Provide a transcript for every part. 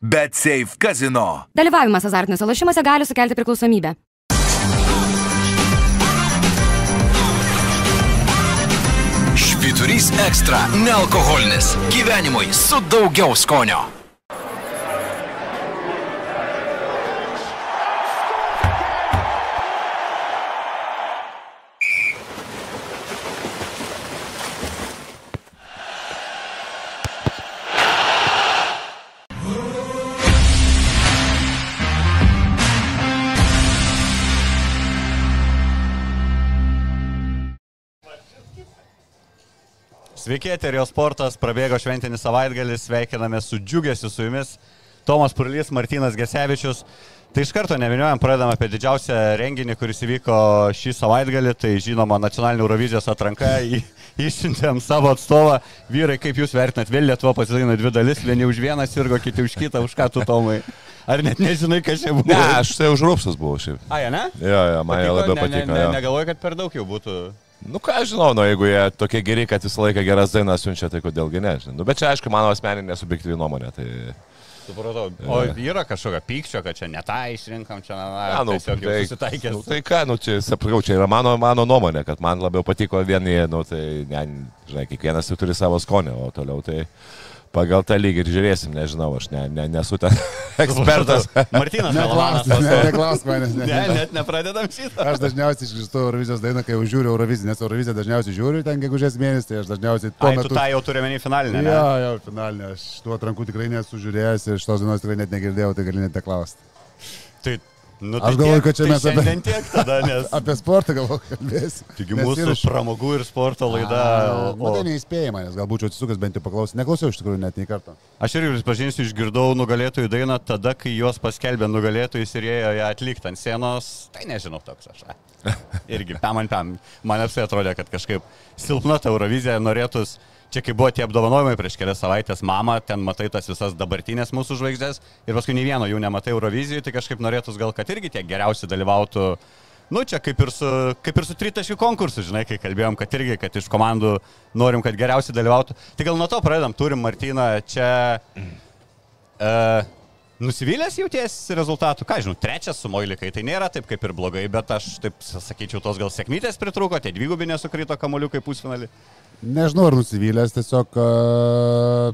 Bet Safe Casino. Dalyvavimas azartiniuose lošimuose gali sukelti priklausomybę. Švyturys ekstra - nealkoholinis. Gyvenimui su daugiau skonio. Sveiki, Eterio sportas, prabėgo šventinis savaitgalis, sveikiname su džiugesiu su jumis. Tomas Purlys, Martinas Gesevičius. Tai iš karto neviniojam, pradedam apie didžiausią renginį, kuris įvyko šį savaitgalį. Tai žinoma, nacionalinė Eurovizijos atranka. Išsiuntėm savo atstovą. Vyrai, kaip jūs vertinat, vėl Lietuva pasidalino dvi dalis, vieni už vieną sirgo, kiti už kitą, už ką tu Tomai. Ar net nežinai, kas čia buvo? Ne, aš tai už Rupsas buvau šiaip. A, ne? Jo, jo, man jie labiau ne, patiko. Ne, ne, jo. negalvoju, kad per daug jau būtų. Nu ką aš žinau, nu jeigu jie tokie geri, kad visą laiką geras dainas siunčia, tai kodėlgi ne, žinai. Nu, bet čia aišku mano asmeninė subjektyvi nuomonė. Tai... Supratau. O yra kažkokio pykčio, kad čia ne tą išrinkam, čia na, Ja, nu, tai, susitaikęs. nu, tai ką, nu čia, sakau, čia yra mano, mano nuomonė, kad man labiau patiko vieni, nu tai, ne, žinai, kiekvienas turi savo skonį, o toliau tai pagal tą lygį ir žiūrėsim, nežinau, aš ne, ne, nesu ten ekspertas. Martinas. Neklausk, ne, neklausk manęs. Ne, Ne, net nepradedam šitą. Aš dažniausiai išgirstu Eurovizijos dainą, kai jau žiūriu Euroviziją, nes Euroviziją dažniausiai žiūriu ten gegužės mėnesį, tai aš dažniausiai tuo Ai, tu metu... tą jau turi menį finalinę. ne? Jo, jo, finalinė, aš tuo atrankų tikrai nesu žiūrėjęs ir šitos dainos tikrai net negirdėjau, tai gali net neklausti. Tai, nu, Aš galvoju, kad čia tai mes apie- tiek tada, nes... Apie sportą galvoju kalbėsiu. Taigi mūsų ir pramogų ir sporto laida. O- Nu, tai neįspėjama, nes galbūt būčiau atsisukęs bent jau paklausyti. Neklausiau iš tikrųjų net nei karto. Aš irgi prisipažinsiu, išgirdau nugalėtojų dainą tada, kai juos paskelbė nugalėtojus ir ėjo ją atlikti ant scenos. Tai nežinau toks aš. Irgi, pam ant pam. Man apsai atrodė, kad kažkaip silpna ta Eurovizija norėtus. Čia kai buvo tie apdovanojimai prieš kelias savaitės, mama, ten matai tas visas dabartinės mūsų žvaigždės ir paskui nei vieno jų nematai Eurovizijoje, tai kažkaip norėtus gal, kad irgi tie geriausi dalyvautų. Nu, čia kaip ir su, kaip ir su tritaškių konkursu, žinai, kai kalbėjom, kad irgi, kad iš komandų norim, kad geriausiai dalyvautų. Tai gal nuo to pradedam, turim Martyną čia. Uh, Nusivylęs jauties rezultatų, ką žinau, trečias su Moilikai, tai nėra taip kaip ir blogai, bet aš taip sakyčiau, tos gal sėkmytės pritruko, tie dvigubinė sukrito kamoliukai pusfinalį. Nežinau, ar nusivylęs, tiesiog, a,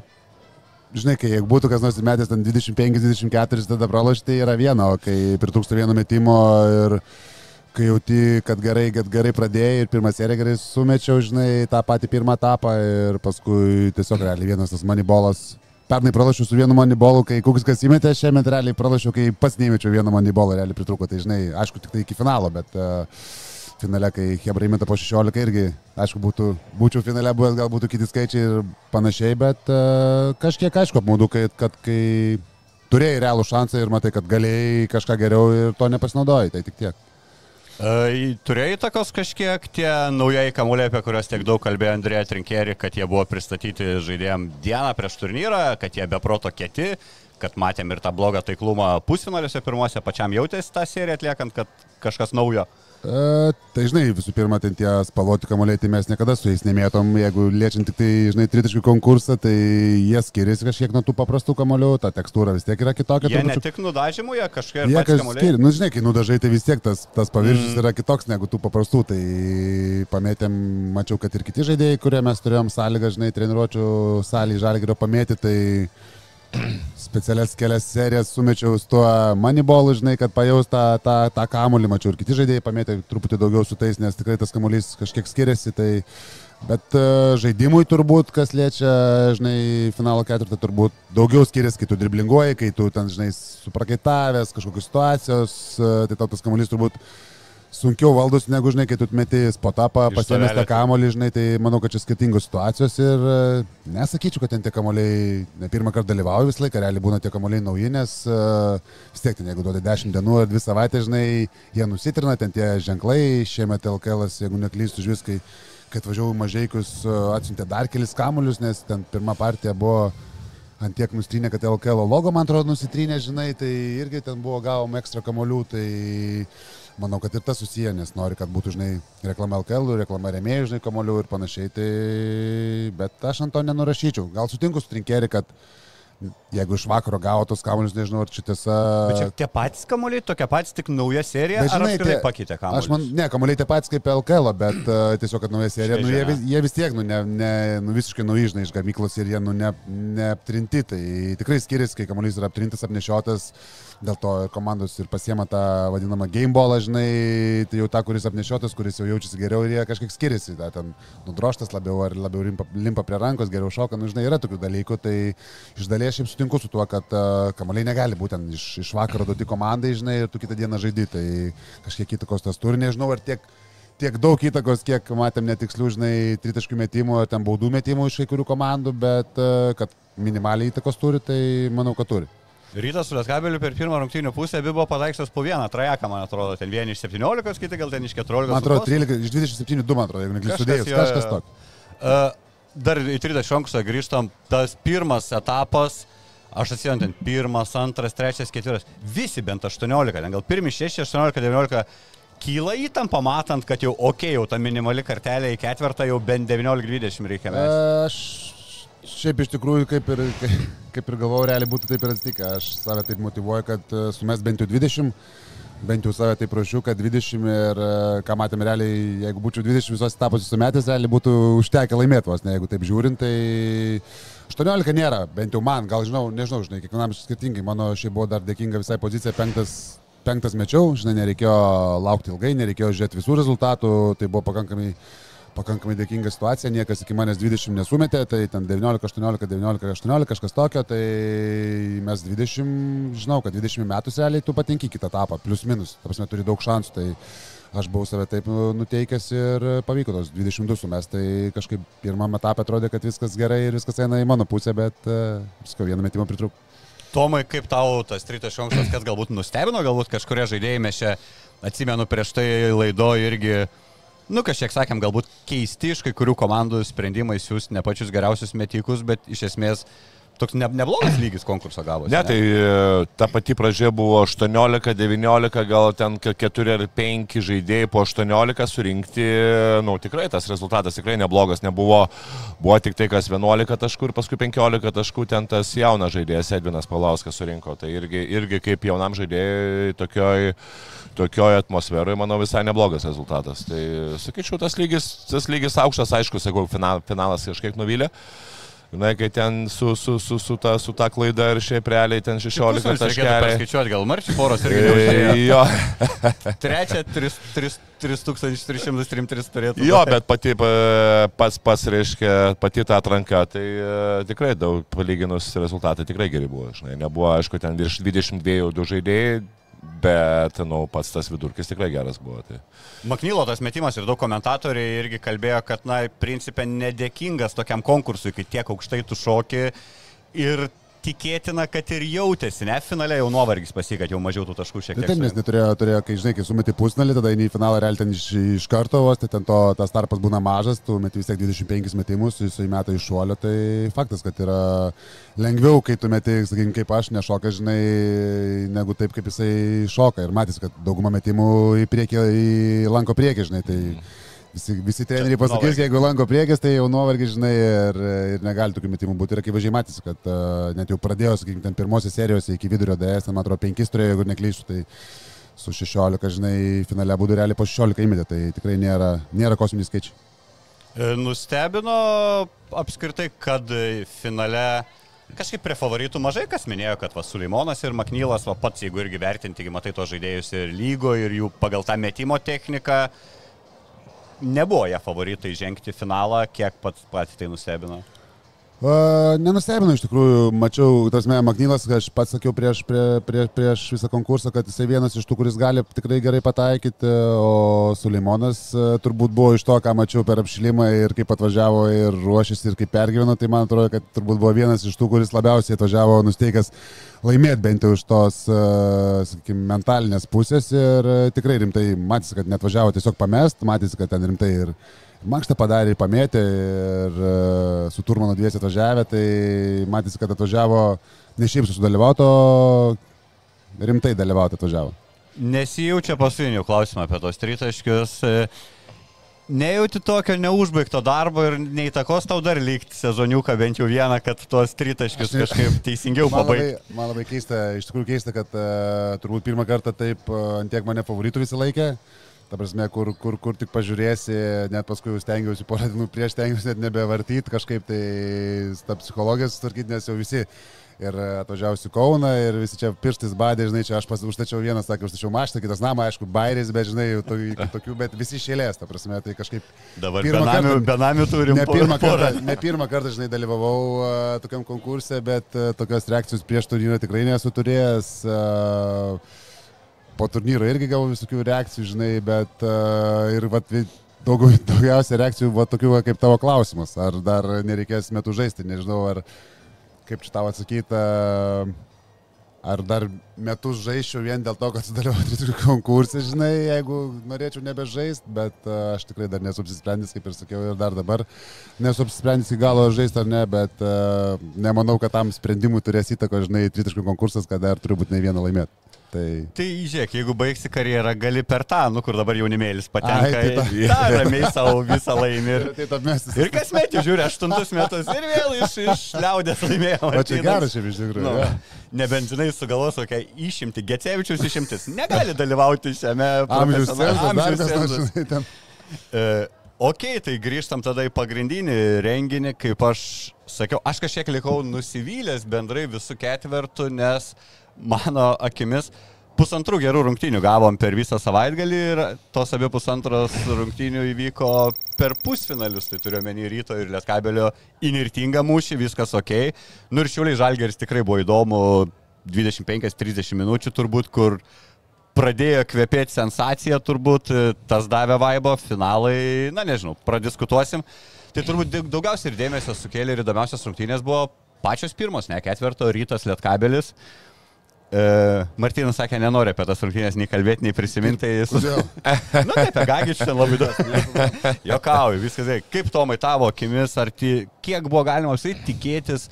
žinai, kai jeigu būtų kas nors metęs ten 25-24, tada pralošti tai yra viena, o kai pritrūksta vieno metimo ir kai jauti, kad gerai, kad gerai pradėjai ir pirmą seriją gerai sumečiau, žinai, tą patį pirmą etapą ir paskui tiesiog realiai vienas tas manibolas. Pernai pralašiau su vienu manibolu, kai Kukskas įmetė, šiemet realiai pralašiau, kai pats neįmečiau vieno manibolą, realiai pritruko, tai žinai, aišku, tik tai iki finalo, bet uh, finale, kai Hebra įmeta po 16 irgi, aišku, būtų, būčiau finale buvęs, gal būtų kiti skaičiai ir panašiai, bet uh, kažkiek aišku apmaudu, kad, kad kai turėjai realų šansą ir matai, kad galėjai kažką geriau ir to nepasinaudojai, tai tik tiek. E, turėjai takos kažkiek tie naujai kamuoliai, apie kuriuos tiek daug kalbėjo Andrėja Trinkeri, kad jie buvo pristatyti žaidėjim dieną prieš turnyrą, kad jie be proto kieti, kad matėm ir tą blogą taiklumą pusfinaliuose pirmuose, pačiam jautėsi tą seriją atliekant, kad kažkas naujo. E, tai žinai, visų pirma, ten tie spalvoti kamuoliai, tai mes niekada su jais nemėtom, jeigu liečiant tik tai, žinai, tritaškių konkursą, tai jie skiriasi kažkiek nuo tų paprastų kamuolių, ta tekstūra vis tiek yra kitokia. Jie ne tik nudažymų, jie kažkiek Jie kamuoliai. skiriasi, nu žinai, kai nudažai, tai vis tiek tas, tas paviršius mm. yra kitoks negu tų paprastų, tai pamėtėm, mačiau, kad ir kiti žaidėjai, kurie mes turėjom sąlygą, žinai, treniruočio salį žalgerio pamėti, tai specialias kelias serijas sumečiau su tuo manibolu, žinai, kad pajaus tą, tą, tą kamuolį, mačiau ir kiti žaidėjai pamėtė truputį daugiau su tais, nes tikrai tas kamuolys kažkiek skiriasi, tai Bet e, žaidimui turbūt, kas liečia, žinai, finalo ketvirtą, turbūt daugiau skiriasi, kai tu driblinguoji, kai tu ten, žinai, suprakaitavęs kažkokios situacijos, e, tai tau tas kamuolys turbūt sunkiau valdos negu, žinai, kai tu meti spotapą, pasiemęs tą kamolį, žinai, tai manau, kad čia skirtingos situacijos ir e, nesakyčiau, kad ten tie kamoliai ne pirmą kartą dalyvauja visą laiką, realiai būna tie kamoliai nauji, nes e, vis tiek ten, jeigu duodi 10 dienų ar 2 savaitės, žinai, jie nusitrina, ten tie ženklai, šiemet LKL, jeigu neklystu, už viskai, kai atvažiavau į mažaikius, e, atsiuntė dar kelis kamolius, nes ten pirma partija buvo ant tiek nustrynė, kad LKL logo, man atrodo, nusitrynė, žinai, tai irgi ten buvo gavom ekstra kamolių, tai manau, kad ir tas susiję, nes nori, kad būtų, žinai, reklama LKL, reklama remėjų, žinai, kamolių ir panašiai, tai bet aš ant to nenurašyčiau. Gal sutinku su trinkeri, kad jeigu iš vakaro gavo tos kamuolius, nežinau, ar čia tiesa. Bet čia tie patys kamuoliai, tokia patys, tik nauja serija, Bet ar žinai, apskritai tie- pakeitė kamuolius? Aš man, ne, kamuoliai tie patys kaip LKL, bet uh, tiesiog, kad nauja serija, nu, jie, vis, jie vis tiek, nu, ne, ne, nu, visiškai nauji, žinai, iš gamyklos ir jie, nu, ne, neaptrinti. Tai tikrai skiriasi, kai kamuolys yra aptrintas, apnešiotas, dėl to komandos ir pasiema tą vadinamą gameballą, žinai, tai jau tą, kuris apnešiotas, kuris jau jaučiasi geriau ir jie kažkiek skiriasi, da, ten nudroštas labiau ar labiau limpa, limpa prie rankos, geriau šoka, nu, žinai, yra tokių dalykų, tai iš dalies šiaip sutinku su tuo, kad uh, kamuoliai negali būtent iš, iš vakaro duoti komandai, žinai, ir tu kitą dieną žaidži, tai kažkiek įtakos tas turi, nežinau, ar tiek tiek daug įtakos, kiek matėm netikslių, žinai, tritaškių metimų, ten baudų metimų iš kai kurių komandų, bet e, kad minimaliai įtakos turi, tai manau, kad turi. Rytas su Lietkabeliu per pirmą rungtynių pusę abi buvo pataikstas po vieną trajeką, man atrodo, ten vieni iš 17, kiti gal ten iš 14. Man atrodo, su 13, iš 27, 2, man atrodo, jeigu neklystu, sudėjus, jo, kažkas tokio. Uh, dar į Trydą Šonkusą grįžtam, tas pirmas etapas, aš atsimenu, ten pirmas, antras, trečias, ketvirtas, visi bent 18, ten gal pirmi 6, 18, 19, kyla įtampa, matant, kad jau, okei, okay, jau ta minimali kartelė į ketvirtą jau bent 19-20 reikia E, mes. Aš šiaip iš tikrųjų, kaip ir, kaip ir galvojau, realiai būtų taip ir atsitikę. Aš save taip motivuoju, kad e, sumes bent jau 20, bent jau save taip prašiau, kad 20 ir e, ką matėme realiai, jeigu būčiau 20 visos etapus sumetęs, realiai būtų užtekę laimėtos, ne jeigu taip žiūrint, tai 18 nėra, bent jau man, gal žinau, nežinau, žinai, kiekvienam skirtingai, mano šiaip buvo dar dėkinga visai pozicija, penktas, penktas mečiau, žinai, nereikėjo laukti ilgai, nereikėjo žiūrėti visų rezultatų, tai buvo pakankamai pakankamai dėkinga situacija, niekas iki manęs 20 nesumetė, tai ten 19, 18, 19, 18, kažkas tokio, tai mes 20, žinau, kad 20 metų realiai tu patenki kitą etapą, plus minus, ta prasme turi daug šansų, tai aš buvau save taip nu, nuteikęs ir pavyko tos 22 sumest, tai kažkaip pirmam etapą atrodė, kad viskas gerai ir viskas eina į mano pusę, bet uh, visko vieną metimą pritrūko. Tomai, kaip tau tas Trytas Šonkusas, kas galbūt nustebino, galbūt kažkurie žaidėjai mes čia, atsimenu, prieš tai laido irgi Nu, kažkiek sakėm, galbūt keisti iš kai kurių komandų sprendimai siūsti ne pačius geriausius metikus, bet iš esmės toks ne, neblogas lygis konkurso gavosi. Ne, tai e, ta pati pradžia buvo 18-19, gal ten 4 ar 5 žaidėjai po 18 surinkti, na, nu, tikrai tas rezultatas tikrai neblogas, nebuvo, buvo tik tai kas 11 taškų ir paskui 15 taškų ten tas jaunas žaidėjas Edvinas Palauskas surinko, tai irgi, irgi kaip jaunam žaidėjui tokioj, tokioj atmosferoje, manau, visai neblogas rezultatas. Tai sakyčiau, tas lygis, tas lygis aukštas, aišku, final, finalas kažkiek nuvylė. Na, kai ten su, su, su, su, ta, su ta klaida ir šiaip realiai ten 16 Reikėtų taškeliai. skaičiuoti, gal marčių poros irgi neuždėjo. Jo, Trečią 3333 turėtų. jo, bet pati pa- pats pats reiškia, pati ta atranka, tai e, tikrai daug palyginus rezultatai tikrai geri buvo. Žinai, nebuvo, aišku, ten virš 22 du žaidėjai, bet, nu, pats tas vidurkis tikrai geras buvo. Tai. Maknylo tas metimas ir daug komentatoriai irgi kalbėjo, kad, na, principė nedėkingas tokiam konkursui, kai tiek aukštai tu šoki ir tikėtina, kad ir jautėsi, ne, finale jau nuovargis pasik, kad jau mažiau tų taškų šiek Tai tiek. taip, nes neturėjo, turėjo, kai žinai, kai sumeti pusnalį, tada eini į finalą realiai ten iš, iš karto vos, tai ten to, tas tarpas būna mažas, tu meti vis tiek 25 metimus, jisai meta iš šuolio, tai faktas, kad yra lengviau, kai tu meti, sakykim, kaip aš nešoka, žinai, negu taip, kaip jisai šoka. Ir matys, kad dauguma metimų į priekį, į lanko priekį, žinai, tai visi, visi treneriai pasakys, nuovargis. jeigu lanko priekis, tai jau nuovargis, žinai, ir, ir negali tokių metimų būti. Ir akivaizdžiai matys, kad uh, net jau pradėjo, sakykim, ten pirmosios serijos iki vidurio DS, man atrodo, penkis turėjo, jeigu neklysiu, tai su 16, žinai, finale būtų realiai po 16 įmetė, tai tikrai nėra, nėra kosminiai skaičiai. E, Nustebino apskritai, kad finale kažkaip prie favoritų mažai kas minėjo, kad va, Suleimonas ir Maknylas, va, pats jeigu irgi vertinti, matai tos žaidėjus ir lygo, ir jų pagal tą metimo techniką, nebuvo jie favoritai žengti finalą, kiek pats pats tai nustebino. Uh, nenustebino iš tikrųjų, mačiau, tas me, Magnylas, aš pats sakiau prieš, prie, prie, prieš visą konkursą, kad jisai vienas iš tų, kuris gali tikrai gerai pataikyti, o Suleimonas uh, turbūt buvo iš to, ką mačiau per apšilimą ir kaip atvažiavo ir ruošėsi ir kaip pergyveno, tai man atrodo, kad turbūt buvo vienas iš tų, kuris labiausiai atvažiavo nusteikęs laimėti bent jau iš tos, uh, sakykime, mentalinės pusės ir uh, tikrai rimtai matėsi, kad net važiavo tiesiog pamest, matėsi, kad ten rimtai ir Mankštą padarė ir pamėtė ir e, su Turmano dviesi atvažiavę, tai matėsi, kad atvažiavo ne šiaip sudalyvauto, rimtai dalyvauti atvažiavo. Nesijaučia paskutinių klausimų apie tos tritaškius. E, nejauti tokio neužbaigto darbo ir neįtakos tau dar likti sezoniuką bent jau vieną, kad tuos tritaškius kažkaip teisingiau Man pabaigti. man labai keista, iš tikrųjų keista, kad uh, turbūt pirmą kartą taip uh, ant tiek mane favoritų visą laikę. Ta prasme, kur, kur, kur tik pažiūrėsi, net paskui jau stengiausi porą dienų prieš, stengiausi net nebevartyti, kažkaip tai tą psichologiją sutvarkyti, nes jau visi ir atvažiavusi Kauna ir visi čia pirštais badė, žinai, čia aš pas, užstačiau vieną, sakė, užstačiau maštą, kitas namą, aišku, bairis, bet žinai, to, tokių, bet visi išėlės, ta prasme, tai kažkaip Dabar benamių, benamių turim Ne pirmą, kartą, ne pirmą kartą, žinai, dalyvavau uh, tokiam konkurse, bet uh, tokios reakcijos prieš turnyrą tikrai nesu turėjęs. Uh, po turnyro irgi gavau visokių reakcijų, žinai, bet uh, ir vat, daugiau, daugiausia reakcijų va, tokių kaip tavo klausimas. Ar dar nereikės metų žaisti, nežinau, ar kaip čia tau atsakyti. Uh, Ar dar metus žaiščiau vien dėl to, kad sudalyvauju konkursą, žinai, jeigu norėčiau nebežaisti, bet uh, aš tikrai dar nesu apsisprendęs, kaip ir sakiau, ir dar dabar nesu apsisprendęs iki galo žaisti ar ne, bet uh, nemanau, kad tam sprendimui turės įtako, žinai, tritaškų konkursas, kad dar turi būti ne vieną laimėti. Tai Tai žiūrėk, jeigu baigsi karjerą, gali per tą, nu kur dabar jaunimėlis patenka, Ai, tai į tą ramiai savo visą laimį. Ir, tai mestis. ir kas metį žiūri, aštuntus metus ir vėl iš, iš liaudės laimėjo. O čia geras šiaip iš tikrųjų. Nu, jo. nebent žinai, sugalvos kokią išimti. Gecevičius išimtis. Negali dalyvauti šiame amžiaus kas nors, cenzas. žinai, ten. E, ok, tai grįžtam tada į pagrindinį renginį, kaip aš sakiau, aš kažkiek likau nusivylęs bendrai visų ketvertų, nes mano akimis pusantrų gerų rungtynių gavom per visą savaitgalį ir tos abi pusantros rungtynių įvyko per pusfinalius, tai turiu menį ryto ir lietkabelio įnirtingą mūšį, viskas ok. Nu ir šiuliai žalgeris tikrai buvo įdomu 25-30 minučių turbūt, kur pradėjo kvepėti sensacija, turbūt tas davė vaibo, finalai, na nežinau, pradiskutuosim. Tai turbūt daug- daugiausiai ir dėmesio sukėlė ir įdomiausias rungtynės buvo pačios pirmos, ne ketvirto rytas Lietkabelis. E, Martinas sakė, nenori apie tas rungtynės nei kalbėti, nei prisiminti. Tai jis... Na, tai apie Gagičių ten labai daug. Jokauju, viskas gerai. Kaip Tomai tavo akimis, ar ti, kiek buvo galima apsai tikėtis,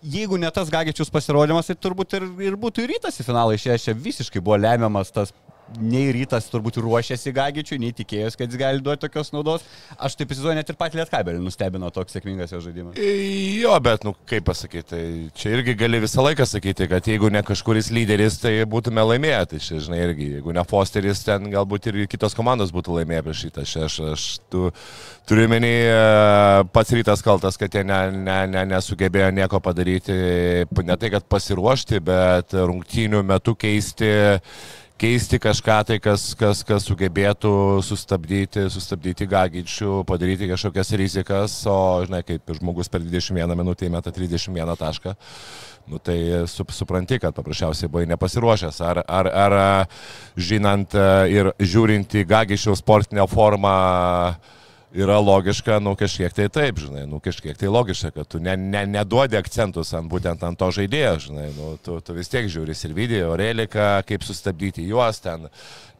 jeigu ne tas Gagičius pasirodymas, tai turbūt ir, ir būtų ir rytas į finalą išėjęs, čia visiškai buvo lemiamas tas, nei rytas turbūt ruošėsi Gagičiui, nei tikėjęs, kad jis gali duoti tokios naudos. Aš taip įsivaizduoju, net ir patį Lietkabelį nustebino toks sėkmingas jo žaidimas. Jo, bet, nu, kaip pasakyti, tai čia irgi gali visą laiką sakyti, kad jeigu ne kažkuris lyderis, tai būtume laimėję. Tai čia, žinai, irgi, jeigu ne Fosteris, ten galbūt ir kitos komandos būtų laimėję prieš šitą. Aš, aš, aš tu, turiu menį, pats rytas kaltas, kad jie ne, ne, ne, nesugebėjo nieko padaryti, ne tai, kad pasiruošti, bet rungtynių metu keisti keisti kažką tai, kas, kas, kas sugebėtų sustabdyti, sustabdyti gagičių, padaryti kažkokias rizikas, o, žinai, kaip žmogus per 21 minutę įmeta 31 tašką, nu, tai su, supranti, kad paprasčiausiai buvai nepasiruošęs. Ar, ar, ar žinant ir žiūrint į gagičių sportinę formą, yra logiška, nu kažkiek tai taip, žinai, nu kažkiek tai logiška, kad tu ne, ne, neduodi akcentus ant būtent ant to žaidėjo, žinai, nu tu, tu vis tiek žiūri ir video, Relika, kaip sustabdyti juos ten,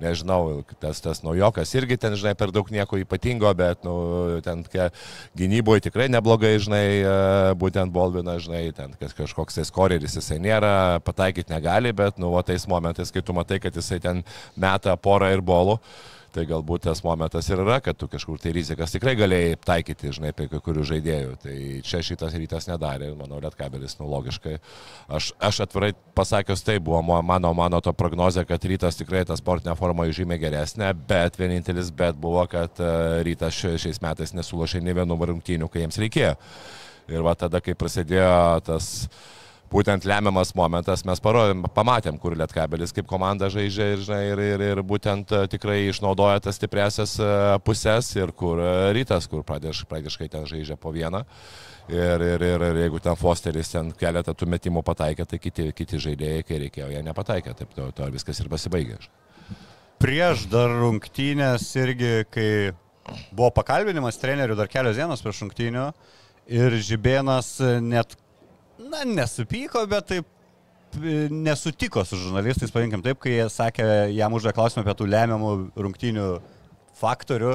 nežinau, tas, tas naujokas irgi ten, žinai, per daug nieko ypatingo, bet, nu, ten gynyboje tikrai neblogai, žinai, e, būtent Bolvina, žinai, ten kažkoks tai skoreris jisai nėra, pataikyti negali, bet, nu, o tais momentais, kai tu matai, kad jisai ten meta porą ir bolų, Tai galbūt tas momentas ir yra, kad tu kažkur tai rizikas tikrai galėjai taikyti, žinai, apie kai kurių žaidėjų. Tai čia šitas rytas nedarė, manau, Lietkabelis, nu logiškai. Aš, aš atvirai pasakius, tai buvo mano, mano to prognozė, kad rytas tikrai tą sportinę formą žymiai geresnė, bet vienintelis bet buvo, kad e, rytas šia- šiais metais nesulošė ne vienų rungtynių, kai jiems reikėjo. Ir va tada, kai prasidėjo tas būtent lemiamas momentas, mes parodėm, pamatėm, kur Lietkabelis kaip komanda žaidžia ir, žinai, ir, ir, ir būtent e, tikrai išnaudoja tas stipresias e, pusės ir kur e, rytas, kur praktiškai ten žaidžia po vieną. Ir, ir, ir, ir jeigu ten Fosteris ten keletą tų metimų pataikė, tai kiti, kiti žaidėjai, kai reikėjo, jie nepataikė. Taip to, to viskas ir pasibaigė. Prieš dar rungtynės irgi, kai buvo pakalbinimas trenerių dar kelios dienos prieš rungtynių ir Žibėnas net, na, nesupyko, bet taip e, nesutiko su žurnalistais, pavinkim taip, kai jie sakė, jam uždavė klausimą apie tų lemiamų rungtynių faktorių.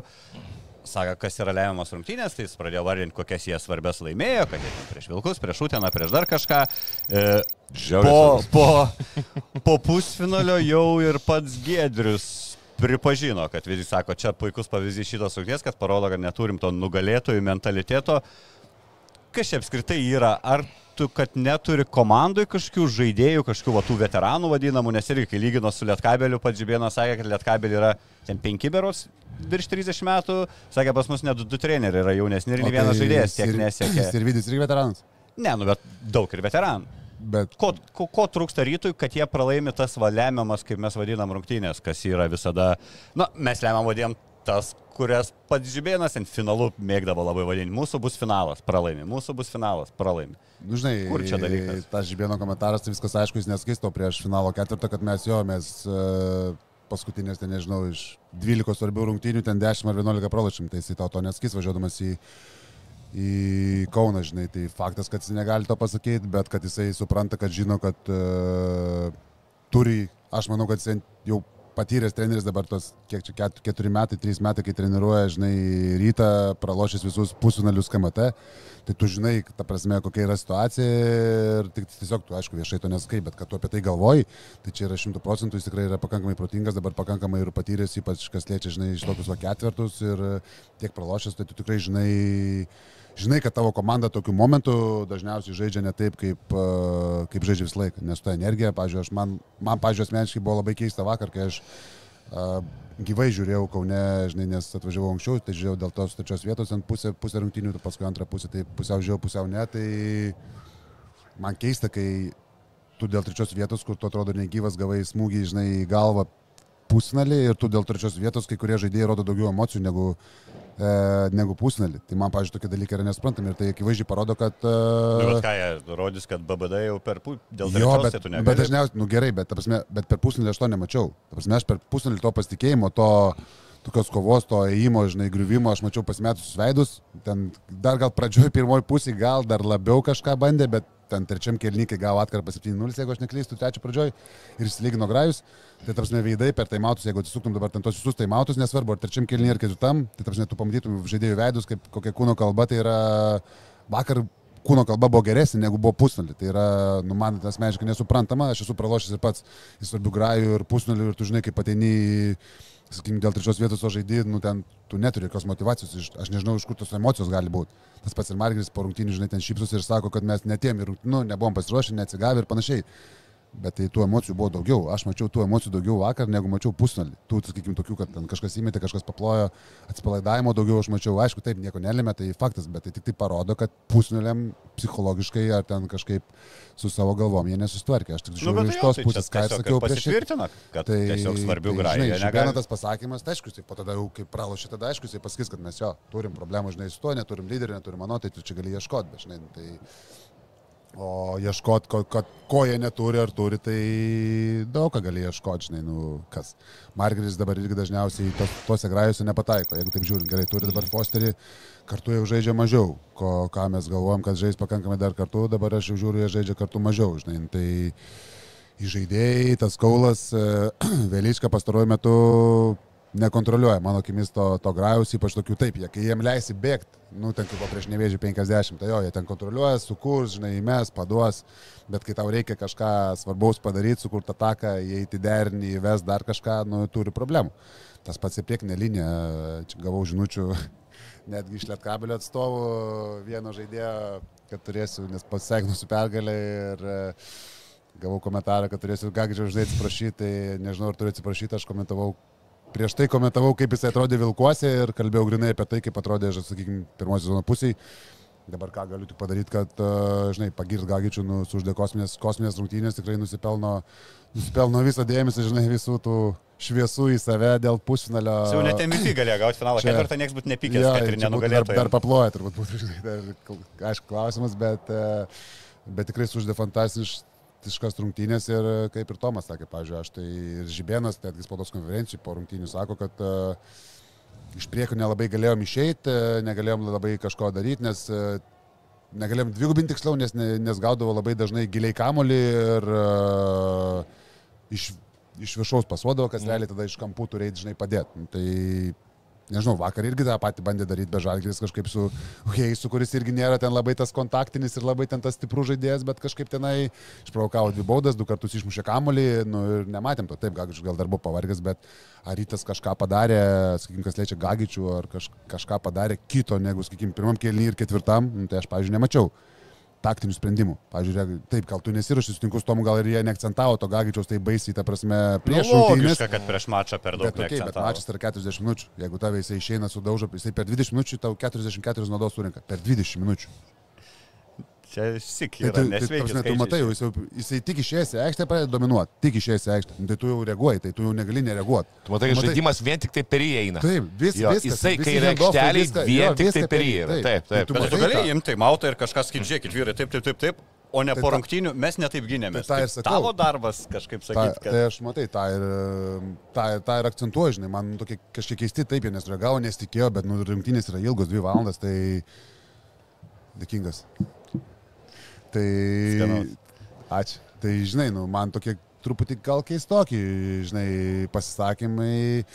Sako, kas yra lemiamas rungtynės, tai jis pradėjo vardinti, kokias jie svarbės laimėjo, kad jie prieš Vilkus, prieš Uteną, prieš dar kažką. E, po, po, po pusfinalio jau ir pats Gedrius pripažino, kad visi sako, čia puikus pavyzdys šitos rungties, kad parodo, kad neturim to nugalėtojų mentaliteto. Kas čia apskritai yra? Ar tu, kad neturi komandai kažkokių žaidėjų, kažkokių va, tų veteranų vadinamų, nes irgi kai lygino su Lietkabeliu, pats Žibėnas sakė, kad Lietkabelį yra ten penki beros virš 30 metų, sakė, pas mus net du, du treneriai yra jaunesni ir nei vienas tai žaidėjas tiek nesiekė. Sirvidis irgi veteranas. Ne, nu bet daug ir veteranų. Bet Ko, ko, ko trūksta rytui, kad jie pralaimi tas valemiamas, kaip mes vadinam, rungtynės, kas yra visada, na, mes lemiam vadinam tas, kurias pats Žibėnas ant finalų mėgdavo labai vadinti. Mūsų bus finalas, pralaimi. Mūsų bus finalas, pralaimi. Nu, žinai, Kur čia dalykas? Tas žibėno komentaras, tai viskas aišku, jis neskaisto prieš finalo ketvirtą, kad mes jo, mes uh, paskutinės, ten nežinau, iš 12 svarbių rungtynių, ten 10 ar 11 pralašym, tai jisai tau to neskais važiuodamas į, į Kauną, žinai, tai faktas, kad jis negali to pasakyti, bet kad jisai supranta, kad žino, kad uh, turi, aš manau, kad jisai jau patyręs treneris dabar tos, kiek čia, ket, keturi metai, trys metai, kai treniruoja, žinai, rytą, pralošęs visus pusfinalius KMT, tai tu žinai, ta prasme, kokia yra situacija ir tik tiesiog tu, aišku, viešai to neskai, bet kad tu apie tai galvoji, tai čia yra šimtų procentų, jis tikrai yra pakankamai protingas, dabar pakankamai ir patyręs, ypač kas liečia, žinai, iš tokius va ketvertus ir tiek pralošęs, tai tu tikrai žinai, žinai, kad tavo komanda tokiu momentu dažniausiai žaidžia ne taip, kaip, e, kaip žaidžia visą laiką, nes ta energija, pažiūrėjau, man, man pažiūrėjau, asmeniškai buvo labai keista vakar, kai aš uh, gyvai žiūrėjau Kaune, žinai, nes atvažiavau anksčiau, tai žiūrėjau dėl tos trečios vietos ant pusę, pusę rungtynių, paskui antrą pusę, tai pusiau žiūrėjau, pusiau ne, tai man keista, kai tu dėl trečios vietos, kur tu atrodo negyvas, gavai smūgį, žinai, į galvą pusnalį ir tu dėl trečios vietos, kai kurie žaidėjai rodo daugiau emocijų negu, e, negu pusnalį. Tai man, pažiūrėjau, tokie dalykai yra nesprantami ir tai akivaizdžiai parodo, kad... Nu, E, bet ką jie rodys, kad BBD jau per pu... dėl Jo, bet, tai bet dažniausiai, nu gerai, bet, prasme, bet per pusnulį aš to nemačiau. Ta prasme, aš per pusnulį to pasitikėjimo, to tokios kovos, to ėjimo, žinai, griuvimo, aš mačiau pasimetusius veidus. Ten dar gal pradžioje pirmoji pusė gal dar labiau kažką bandė, bet ten trečiam kelnykai gavo atkarpą 7-0, jeigu aš neklystu, trečio pradžioj ir išsilygino grajus. Tai tarsi veidai per taimautus, jeigu atsisuktum dabar ten tos visus taimautus, nesvarbu, ar trečiam kelnyje ar ketvirtam, tai tarsi tu pamatytum žaidėjų veidus, kaip kokia kūno kalba, tai yra vakar kūno kalba buvo geresnė negu buvo pusnulį. Tai yra, nu, man asmeniškai nesuprantama, aš esu pralošęs ir pats į svarbių grajų ir pusnulį ir tu žinai, kaip ateini, sakykime, dėl trečios vietos o žaidži, nu, ten tu neturi jokios motivacijos, aš nežinau, iš kur tos emocijos gali būti. Tas pats ir Margeris po rungtynių, žinai, ten šypsus ir sako, kad mes netiem ir, nu, nebuvom pasiruošę, neatsigavę ir panašiai. Bet tai tų emocijų buvo daugiau. Aš mačiau tų emocijų daugiau vakar, negu mačiau pusnulį. Tų, sakykime, tokių, kad ten kažkas įmetė, kažkas paplojo, atsipalaidavimo daugiau aš mačiau. Aišku, taip, nieko nelėmė, tai faktas, bet tai tik tai parodo, kad pusnuliam psichologiškai ar ten kažkaip su savo galvom jie nesusitvarkė. Aš tik Nu, žiūriu bet iš tai tos tai pusės, ką tiesiog sakiau prieš pasitvirtina, kad Tai, tiesiog svarbių tai, žinai, jie Žibėno negali. tas pasakymas, tai aišku, jisai po tada jau kaip pralošė, tada aišku, jisai pasakys, kad mes jo turim problemų, žinai, su tuo, neturim lyderį, neturim mano, tai tu čia gali ieškoti, bet žinai, tai... O ieškoti, ko, ko, ko jie neturi ar turi, tai daug ką gali ieškoti, žinai, nu kas. Margeris dabar irgi dažniausiai tos, tuose grajuose nepataiko, jeigu taip žiūrint, gerai turi dabar Fosterį, kartu jau žaidžia mažiau, ko, ką mes galvojam, kad žais pakankamai dar kartu, dabar aš jau žiūriu, jie žaidžia kartu mažiau, žinai, tai į žaidėjai, tas kaulas, Vėliška pastaruoju metu nekontroliuoja, mano akimis, to, to grajaus, ypač tokių taip, jie, kai jiem leisi bėgti, nu, ten kaip prieš nevėžį 50, tai jo, jie ten kontroliuoja, sukurs, žinai, mes, paduos, bet kai tau reikia kažką svarbaus padaryti, sukurti ataką, įeiti derinį, įves dar kažką, nu, turi problemų. Tas pats ir priekinė linija, čia gavau žinučių netgi iš Lietkabelio atstovų vieno žaidėjo, kad turėsiu, nes pasveikinu su pergalė ir e, gavau komentarą, kad turėsiu Gagdžią už tai atsiprašyti, tai nežinau, ar turiu atsiprašyti, aš komentavau prieš tai komentavau, kaip jis atrodė Vilkuose ir kalbėjau grinai apie tai, kaip atrodė, sakykime, pirmos sezono pusiai. Dabar ką galiu tik padaryti, kad, e, žinai, pagirt Gagičių, nu, suždė kosminės, kosminės rungtynės, tikrai nusipelno, nusipelno visą dėmesį, žinai, visų tų šviesų į save dėl pusfinalio. Jau net MVP galėjo gauti finalą Čia- ketvirtą, nieks būtų nepykęs, Jo, kad ir nenugalėtų. Dar, dar paploja, turbūt būtų, žinai, dar, aišku, klausimas, bet, e, bet tikrai suždė fantastiškas rungtynės ir e, kaip ir Tomas sakė, pažiūrėjau, aš tai ir Žibėnas, netgi spaudos konferencijų po rungtynių sako, kad uh, iš priekio nelabai galėjom išeiti, uh, negalėjom labai kažko daryti, nes uh, negalėjom dvigubinti tiksliau, nes, ne- nes gaudavo labai dažnai giliai kamolį ir uh, iš, iš viršaus pasuodavo, kas realiai tada iš kampų turėjai, žinai, padėti. Nu, Tai Nežinau, vakar irgi tą patį bandė daryti, be žalgris kažkaip su Heisu, kuris irgi nėra ten labai tas kontaktinis ir labai ten tas stiprus žaidėjas, bet kažkaip tenai išprovokavo dvi baudas, du kartus išmušė kamolį, nu ir nematėm to, taip, Gagičius gal dar buvo pavargęs, bet ar rytas kažką padarė, sakykime, kas liečia Gagičių, ar kaž, kažką padarė kito, negu, sakykime, pirmam kelniui ir ketvirtam, nu, tai aš, pavyzdžiui, nemačiau taktinių sprendimų. Pavyzdžiui, taip, gal tu nesiruoši, sutinku su tomu, gal ir jie neakcentavo to Gagičiaus tai baisiai, ta prasme, prieš Nu, rungtynes. logiška, kad prieš mačą per daug Bet, okay, bet mačas yra 40 minučių. Jeigu tave jisai išeina sudaužo, jisai per 20 minučių tau 44 naudos surinka. Per 20 minučių. Čia sik Tai, tai, nesveiki. prasme, tu matai, jau, jis jau, jisai tik išėjęs į aikštę pradeda dominuoti, tik išėjęs į aikštę. Nu, Tai tu jau reaguoji, tai tu jau negali nereaguoti. Tu matai, kad žaidimas vien tik tai per jį eina. Taip, vis, Jo, viskas. jisai, kai yra viską- vien jo, tik tai per jį, jį yra. Taip, Tai taip. tu Bet tu matai gali imti tai mautą ir kažkas žiūrėkit, vyrai, taip, taip, taip, taip, o ne Tai po ta- rungtynių mes netaip gynėmės. Tai Tai sakau. Tavo darbas kažkaip Ta, sakyti, tai kad... aš matai, tą ir, tą, tą ir akcentuoju, žinai, man tokie kažkiek keisti taip, jie nesureagavo, nesitikėjo, bet nu, rungtynės yra ilgos, dvi valandas, tai dėkingas. Tai... Skanaus. Ačiū. Tai žinai, nu, man tokie truputį gal keistoki, žinai, pasisakymai.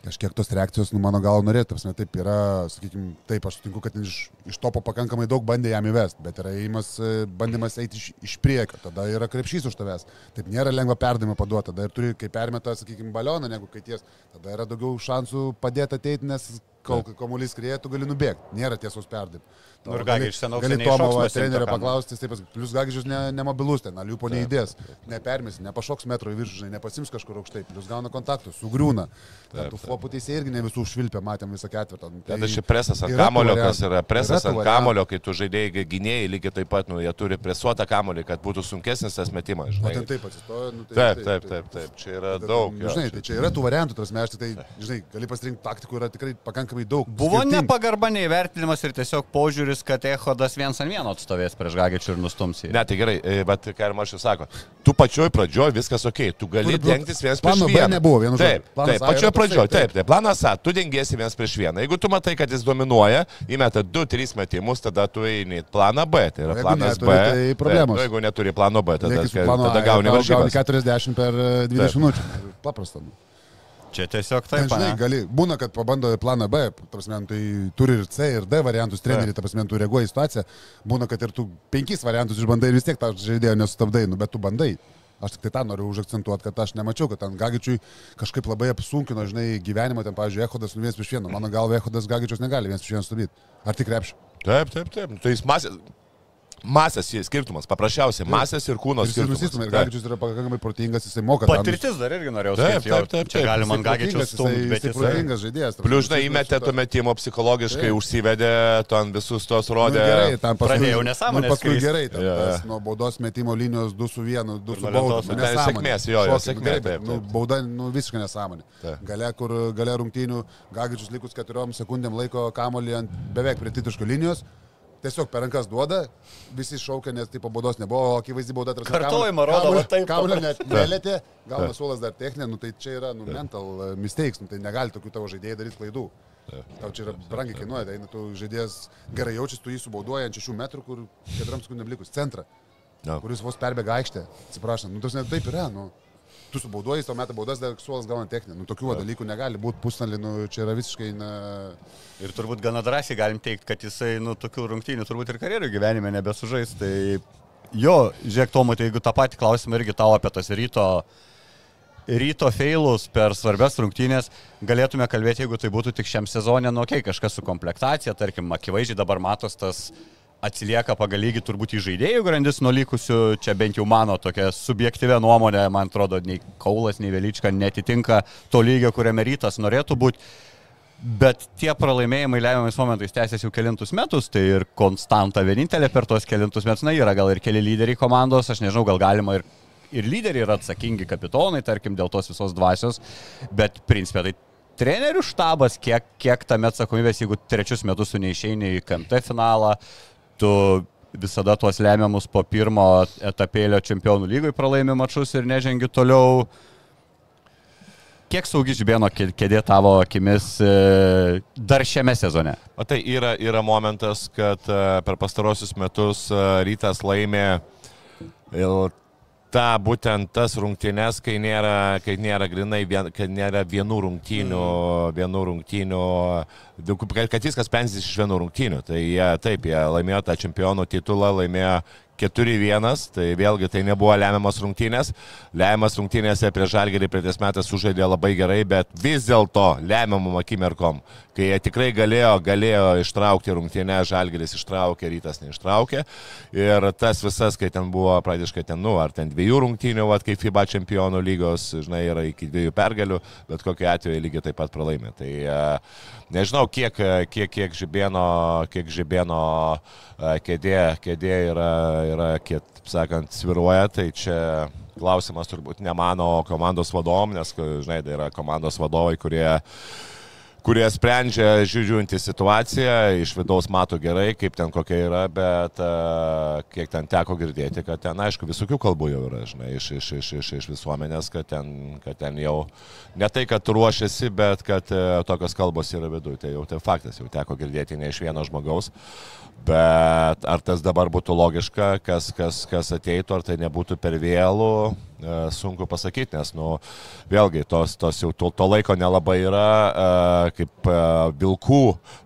Kažkiek tos reakcijos, nu, mano gal norėtų, prasme, taip yra, sakykime, taip, aš sutinku, kad iš, iš topo pakankamai daug bandė jam įvesti, bet yra įimas, e, bandymas eiti iš, iš priekio, tada yra krepšys už tavęs. Taip nėra lengva perdavimą paduoti, tada ir turi, kai permeta, sakykime, balioną, negu kai ties, tada yra daugiau šansų padėti ateiti, nes kol kamuolys skrieja, tu gali nubėgti, nėra tiesos perdavimo. Nu ir ten aukštai Gali Tomo trenerio paklausti, jis taip plus Gagičius ne, nemobilus ten, aliupo neįdės, nepermesi, nepašoks metro į viršų, žinai, nepasims kažkur aukštai, plus gauna kontaktus, sugriūna. Tų flopų teisėjai irgi ne visų užvilpė, matėm visą ketvirtą. Nu, Tada šis presas ant kamulio, kas yra presas ant kamulio, kai tu žaidėjai gynėjai lygiai taip pat, nu, jie turi presuotą kamulį, kad būtų sunkesnis tas metimas. O Žinai. ten taip atsistojo, nu, tai, Taip, taip, taip, taip, čia yra daug. nu, Žinai, tai čia yra tų variantų, tas mes tai, žinai, gali pasirinkti taktikų, yra tikrai pakankamai daug. Buvo nepagarba neįvertinimas ir tiesiog požiūris, kad Ehodas viens ant vieno atstovės prieš Gagičių ir nustums jį. Ne, tai gerai, bet ką ir Maršas sako, tu pačioj pradžioj viskas ok, tu gali būt- dengtis vienas prieš plano B vieną. nebuvo, vienu žodžiu. Taip, Planas taip, pačioj pradžioj, taip. taip, taip, planas A, tu dengiesi vienas prieš vieną. Jeigu tu matai, kad jis dominuoja, įmeta 2-3 metimus, tada tu eini į planą B, tai yra jeigu planas B. neturi, tai problemos. Taip, nu, jeigu neturi plano B, tada, A tada gauni varžybas. 40 per e, 20 minučių. Paprasta. Nu. Čia tiesiog Ten, taip, žinai, ne? gali, būna, kad pabando planą B, ta prasme, nu, tai turi ir C, ir D variantus, treneriai, ta prasme, tu reaguoji į situaciją, būna, kad ir tu penkis variantus išbandai ir vis tiek tą žaidėją nesustabdai, nu, bet tu bandai. Aš tik tai tą noriu užakcentuoti, kad aš nemačiau, kad ten Gagičiui kažkaip labai apsunkino, žinai, gyvenimą, ten, pavyzdžiui, Ehodas nu vienas prieš vieną. Mano galva, Ehodas Gagičius negali vienas prieš vieną stabdyti. Ar tik krepšį? Taip, taip, taip. Nu, Tai jis masės, masės skirtumas, paprasčiausiai masės ir kūno Ir jis skirtumas. Taip. Gagičius yra pakankamai protingas, jisai moka. Patirtis dar irgi norėjau Taip, sakyti. taip, taip, Čia taip, galima ant protingas, stumti, bet jisai jis... protingas žaidėjas. Plius, žinai, įmetė to metimo psichologiškai, Taip. užsivedė, ten visus tos Nu, rodė. gerai, tam paskui, Pradėjau nesąmonės nu, paskui gerai, ten, jo. tas nuo baudos metimo linijos 2 su 1, 2 Ir su lentos, nu, nu, nesąmonė. sėkmės, jo, jo, sėkmė, taip, Nu, taip. bauda, nu, visiškai nesąmonė. Taip. Gale, kur gale rungtynių, Gagičius likus 4 sekundėm laiko kamolį ant beveik prie titiško linijos. Tiesiog per rankas duoda, visi šaukia, nes tipo baudos nebuvo, o akivaizdžiai bauda tarsi Kartojimą rodo, va taip paprastai. net nelėtė, gauna suolas dar techninė, nu tai čia yra nu, mental uh, mistakes, nu, tai negali tokių tavo žaidėjai daryti klaidų. Tau čia yra brangiai kainuoja, tai tu žaidėjas gerai jaučiasi, tu jį subauduoji ant 6 metrų, kur 4 sekundėm likus centrą, kuris vos perbėga aikštę. Atsiprašau, nu tas net taip yra, nu. Tu subauduoji, tau metą baudas, dar suolas gauna techninę. Nu tokių va dalykų negali būti pusnalį, nu čia yra visiškai na... Ir turbūt gana drąsiai galim teikti, kad jisai, nu, tokių rungtynių turbūt ir karjerų gyvenime nebesužais. Tai jo, žiūrėk, Tomo, tai jeigu tą patį klausimą irgi tau apie tas ryto, ryto feilus per svarbias rungtynės, galėtume kalbėti, jeigu tai būtų tik šiam sezonė, nu, okei, okay, kažkas su komplektacija, tarkim, akivaizdžiai dabar matos tas atsilieka pagal lygį turbūt į žaidėjų grandis nuo likusių, čia bent jau mano tokia subjektyvė nuomonė, man atrodo, nei Kaulas, nei Velyčka netitinka to lygio, kuriame rytas norėtų būti. Bet tie pralaimėjimai lemiamais momentais tęsiasi jau kelintus metus, tai ir konstanta vienintelė per tuos kelintus metus, na, yra gal ir keli lyderiai komandos, aš nežinau, gal galima ir, ir lyderiai yra atsakingi kapitonai, tarkim, dėl tos visos dvasios, bet principė tai trenerių štabas, kiek, kiek tame atsakomybės, jeigu trečius metus tu neišeini į KMT finalą, tu visada tuos lemiamus po pirmo etapėlio čempionų lygoj pralaimi mačus ir nežengi toliau. Kiek saugi žibėno kė- kėdė tavo akimis e, dar šiame sezone? O tai yra, yra momentas, kad e, per pastarosius metus e, rytas laimė tą būtent tas rungtynes, kai nėra, kai nėra grinai, vien, kai nėra vienų rungtynių, mm. vienų rungtynių, kad viskas sprendžiasi iš vienų rungtynių. Tai jie, taip, jie laimėjo tą čempionų titulą, laimėjo 4-1, tai vėlgi tai nebuvo lemiamas rungtynės. Lemiamas rungtynėse prieš Žalgerį praeitais metais sužaidė labai gerai, bet vis dėlto lemiamam akimirkom, kai jie tikrai galėjo, galėjo ištraukti rungtynę, Žalgeris ištraukė, rytas neištraukė. Ir tas visas, kai ten buvo praktiškai ten, nu, ar ten dviejų rungtynių, vat, kaip FIBA čempionų lygos, žinai, yra iki dviejų pergalių, bet kokiu atveju lygiai taip pat pralaimė. Tai uh, nežinau, kiek, kiek, kiek žibėno, kiek žibėno uh, kėdė, kėdė yra yra, kiek, sakant, sviruoja, tai čia klausimas turbūt ne mano komandos vadovom, nes, žinai, tai yra komandos vadovai, kurie kurie sprendžia žiūrint į situaciją, iš vidaus mato gerai, kaip ten kokia yra, bet uh, kiek ten teko girdėti, kad ten, aišku, visokių kalbų jau yra, žinai, iš, iš, iš, iš, iš visuomenės, kad ten, kad ten jau ne tai, kad ruošiasi, bet kad uh, tokios kalbos yra viduje. Tai jau tai faktas, jau teko girdėti ne iš vieno žmogaus. Bet ar tas dabar būtų logiška, kas, kas, kas ateitų, ar tai nebūtų per vėlų, e, sunku pasakyti, nes, nu, vėlgi, tos, tos jau to, to laiko nelabai yra, e, kaip e, vilkų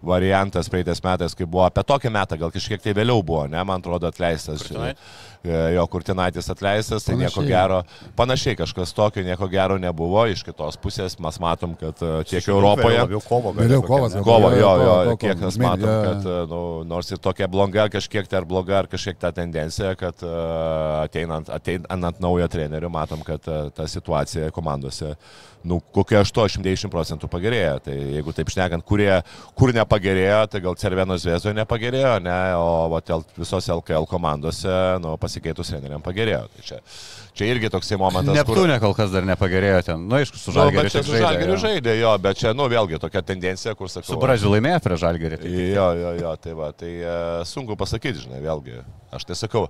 variantas praeitais metais, kai buvo apie tokį metą, gal kažkiek tai vėliau buvo, ne, man atrodo, atleistas. Kurtinai? Jo Kurtinaitis atleistas, tai nieko gero, panašiai kažkas tokio, nieko gero nebuvo, iš kitos pusės mes matom, kad tiek Europoje... Vėliau kovo, vėliau kovas. Kovo, jo, jo, kiek mes matom, kad, nu, nors ir tokia bloga kažkiek tai ar bloga ar kažkiek ta tendencija, kad ateinant, ateinant naujo trenerių matom, kad ta situacija komandose, nu, kokia 80-90 procentų pagerėjo. Tai jeigu taip šnekant, kurie, kur nepagerėjo, tai gal Cerveno Zvezoje nepagerėjo, ne, o va, visos LKL komandose, nu, pasikeitus treneriam pagerėjo. Tai čia, čia irgi toksai momentas. Neptūnė kur... kol kas dar nepagerėjo ten. Nu, aišku, su Žalgiriu. Nu, su Žalgiriu žaidė, jo, bet čia, nu, vėlgi tokia tendencija, kur sakau. Su Brazilu laimėjo prie Žalgirių. Tai jo, jo, jo, tai va, tai uh, sunku pasakyti, žinai, vėlgi. Aš tai sakau,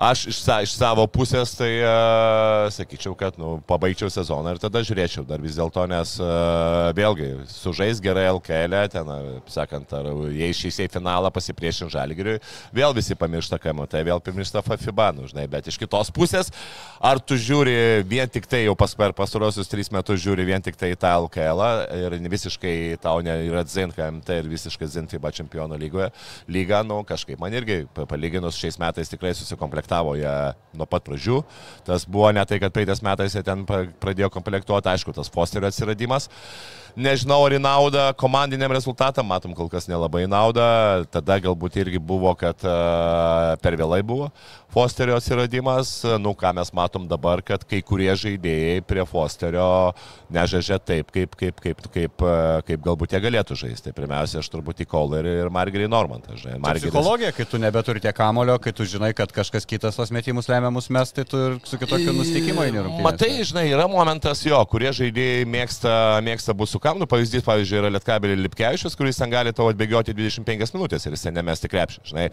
Aš iš, iš savo pusės tai uh, sakyčiau, kad nu, pabaigčiau sezoną ir tada žiūrėčiau dar vis dėlto, nes uh, vėlgi sužais gerai LKL, e, ten, sakant, ar jie išeis į finalą pasipriešint žalgiriui, vėl visi pamiršta KMT, vėl pamiršta FIBA, nu, žinai, bet iš kitos pusės, ar tu žiūri vien tik tai jau pas, per pastarosius tris metus žiūri vien tik tai tą LKL ir visiškai tau yra Zin KMT ir visiškai Zin FIBA čempionų lygoje, lyga, nu, kažkaip man irgi palyginus šiais metais tikrai susikomplektuoja komplektavo ją nuo pat pradžių. Tas buvo ne tai, kad praeitais metais jie ten pradėjo komplektuoti, aišku, tas Fosterio atsiradimas. Nežinau, ar į naudą komandiniam rezultatam, matom, kol kas nelabai naudą. Tada galbūt irgi buvo, kad uh, per vėlai buvo. Fosterio atsiradimas, nu ką mes matom dabar, kad kai kurie žaidėjai prie Fosterio nežaidžia taip, kaip, kaip, kaip, kaip, kaip galbūt jie galėtų žaisti. Tai pirmiausia, aš turbūt į Kolerį ir Margerį Normantą. Margeris... Psichologija, kai tu nebeturi tiek kamulio, kai tu žinai, kad kažkas kitas tos metimus lemiamus mes, tai tu ir su kitokiu nustikimu įnirūpi. Matai, žinai, yra momentas jo, kurie žaidėjai mėgsta, mėgsta bus su kamnu. Pavyzdys, pavyzdžiui, yra Lietkabelį Lipkevičius, kuris ten gali tavo atbėgioti 25 minutės ir jis ten nemesti krepšį. Žinai.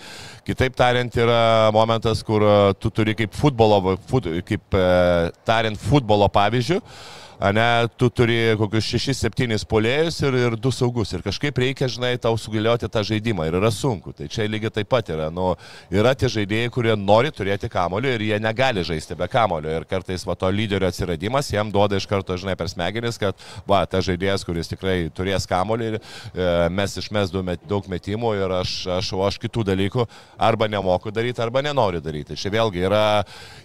Kitaip tariant, yra momentas, kur e, tu turi kaip futbolo, fut, kaip e, tariant, futbolo pavyzdžių ne, tu turi kokius 6-7 polėjus ir, ir 2 saugus. Ir kažkaip reikia, žinai, tau sugalioti tą žaidimą. Ir yra sunku. Tai čia lygiai taip pat yra. Nu, yra tie žaidėjai, kurie nori turėti kamolio ir jie negali žaisti be kamolio. Ir kartais va, to lyderio atsiradimas jam duoda iš karto, žinai, per smegenis, kad, va, ta žaidėjas, kuris tikrai turės kamolį ir e, mes išmes daug metimų ir aš, aš, o aš kitų dalykų arba nemoku daryti, arba nenoriu daryti. Čia vėlgi yra,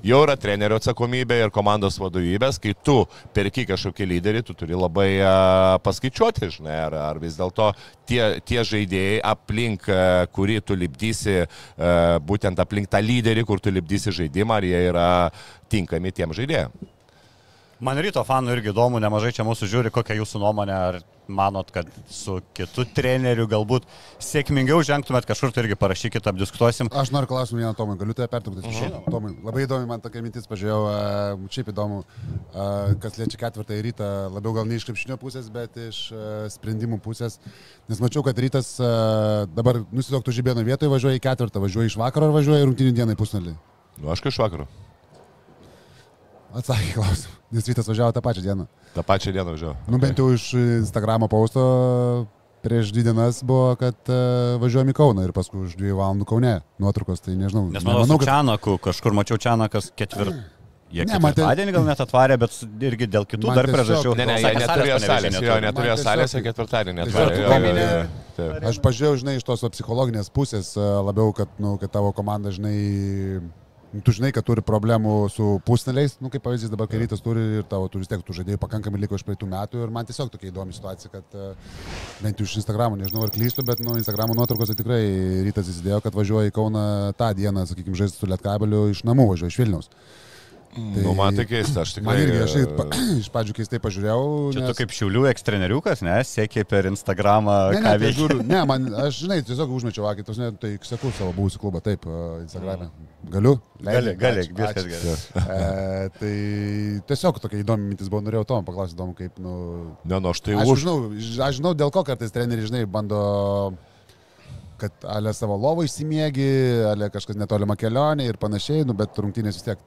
jau yra trenerio atsakomybė ir komandos vadovybės, kai tu perki išlaiky kažkokį lyderį, tu turi labai uh, paskaičiuoti, žinai, ar, ar vis dėlto tie, tie žaidėjai aplink, uh, kurį tu lipdysi, uh, būtent aplink tą lyderį, kur tu lipdysi žaidimą, ar jie yra tinkami tiem žaidėjams. Man ryto fanų irgi įdomu, nemažai čia mūsų žiūri, kokia jūsų nuomonė, ar manot, kad su kitu treneriu galbūt sėkmingiau žengtumėt kažkur, tai irgi parašykit, apdiskutuosim. Aš noriu klausimą vieną Tomui, galiu tai pertraukti. Uh mhm. -huh. Tomui, labai įdomi man tokia mintis, pažiūrėjau, šiaip įdomu, kas liečia ketvirtą rytą, labiau gal ne iš krepšinio pusės, bet iš sprendimų pusės, nes mačiau, kad rytas dabar nusidoktų žibėno vietoje, važiuoja į ketvirtą, važiuoja iš vakaro ar važiuoja rungtinių dieną į pusnalį. Nu, aš iš vakaro. Atsakė klausimą. Nes rytas važiavo tą pačią dieną. tą pačią dieną važiavo. Nu, bent jau iš Instagramo pausto prieš dvi dienas buvo, kad uh, važiuojam į Kauną ir paskui už dviejų valandų Kaune nuotraukos, tai nežinau. Nes manau, manau kad Čianaku, kažkur mačiau Čianakas ketvirt, Jie Ne, tai- ketvirtadienį gal net atvarė, bet irgi dėl kitų Man dar priežasčių. Ne, ne, jie neturėjo salės, jo, neturėjo salės, o ketvirtadienį atvarė. Aš pažiūrėjau, žinai, iš tos psichologinės pusės e, labiau, kad, nu, kad tavo komanda, žinai, tu žinai, kad turi problemų su pusneliais, nu, kaip pavyzdys dabar, kai rytas turi ir tavo, tu vis tiek, tu žaidėjai pakankamai liko iš praeitų metų ir man tiesiog tokia įdomi situacija, kad e, bent jau iš Instagramo, nežinau ar klystu, bet, nu, Instagramo nuotraukose tikrai rytas įsidėjo, kad važiuoja į Kauną tą dieną, sakykime, žaisti su Lietkabeliu iš namų, važiuoja iš Vilniaus. Nu, man tai keista, aš tikrai. Man irgi, aš e, pa, iš pradžių keistai pažiūrėjau. Čia nes- tu kaip šiulių ekstreneriukas, ne, siekiai per Instagramą, Ne, ne, ką tai veikia. žiūriu, ne, man, aš, žinai, tiesiog užmečiau akį, tos, ne, tai seku savo buvusių klubą, taip, e, Instagram'e. Galiu? Gali, Leidi? gali, Ačiū, viskas gerai. E, tai tiesiog tokia įdomi mintis buvo, norėjau Tom paklausyti, įdomu, kaip, nu... Ne, nu, aš tai Aš už. žinau, aš žinau, dėl ko kartais treneriai, žinai, bando kad ale savo lovą išsimiegi, ale kažkas netolima kelionė ir panašiai, nu, bet rungtynės vis tiek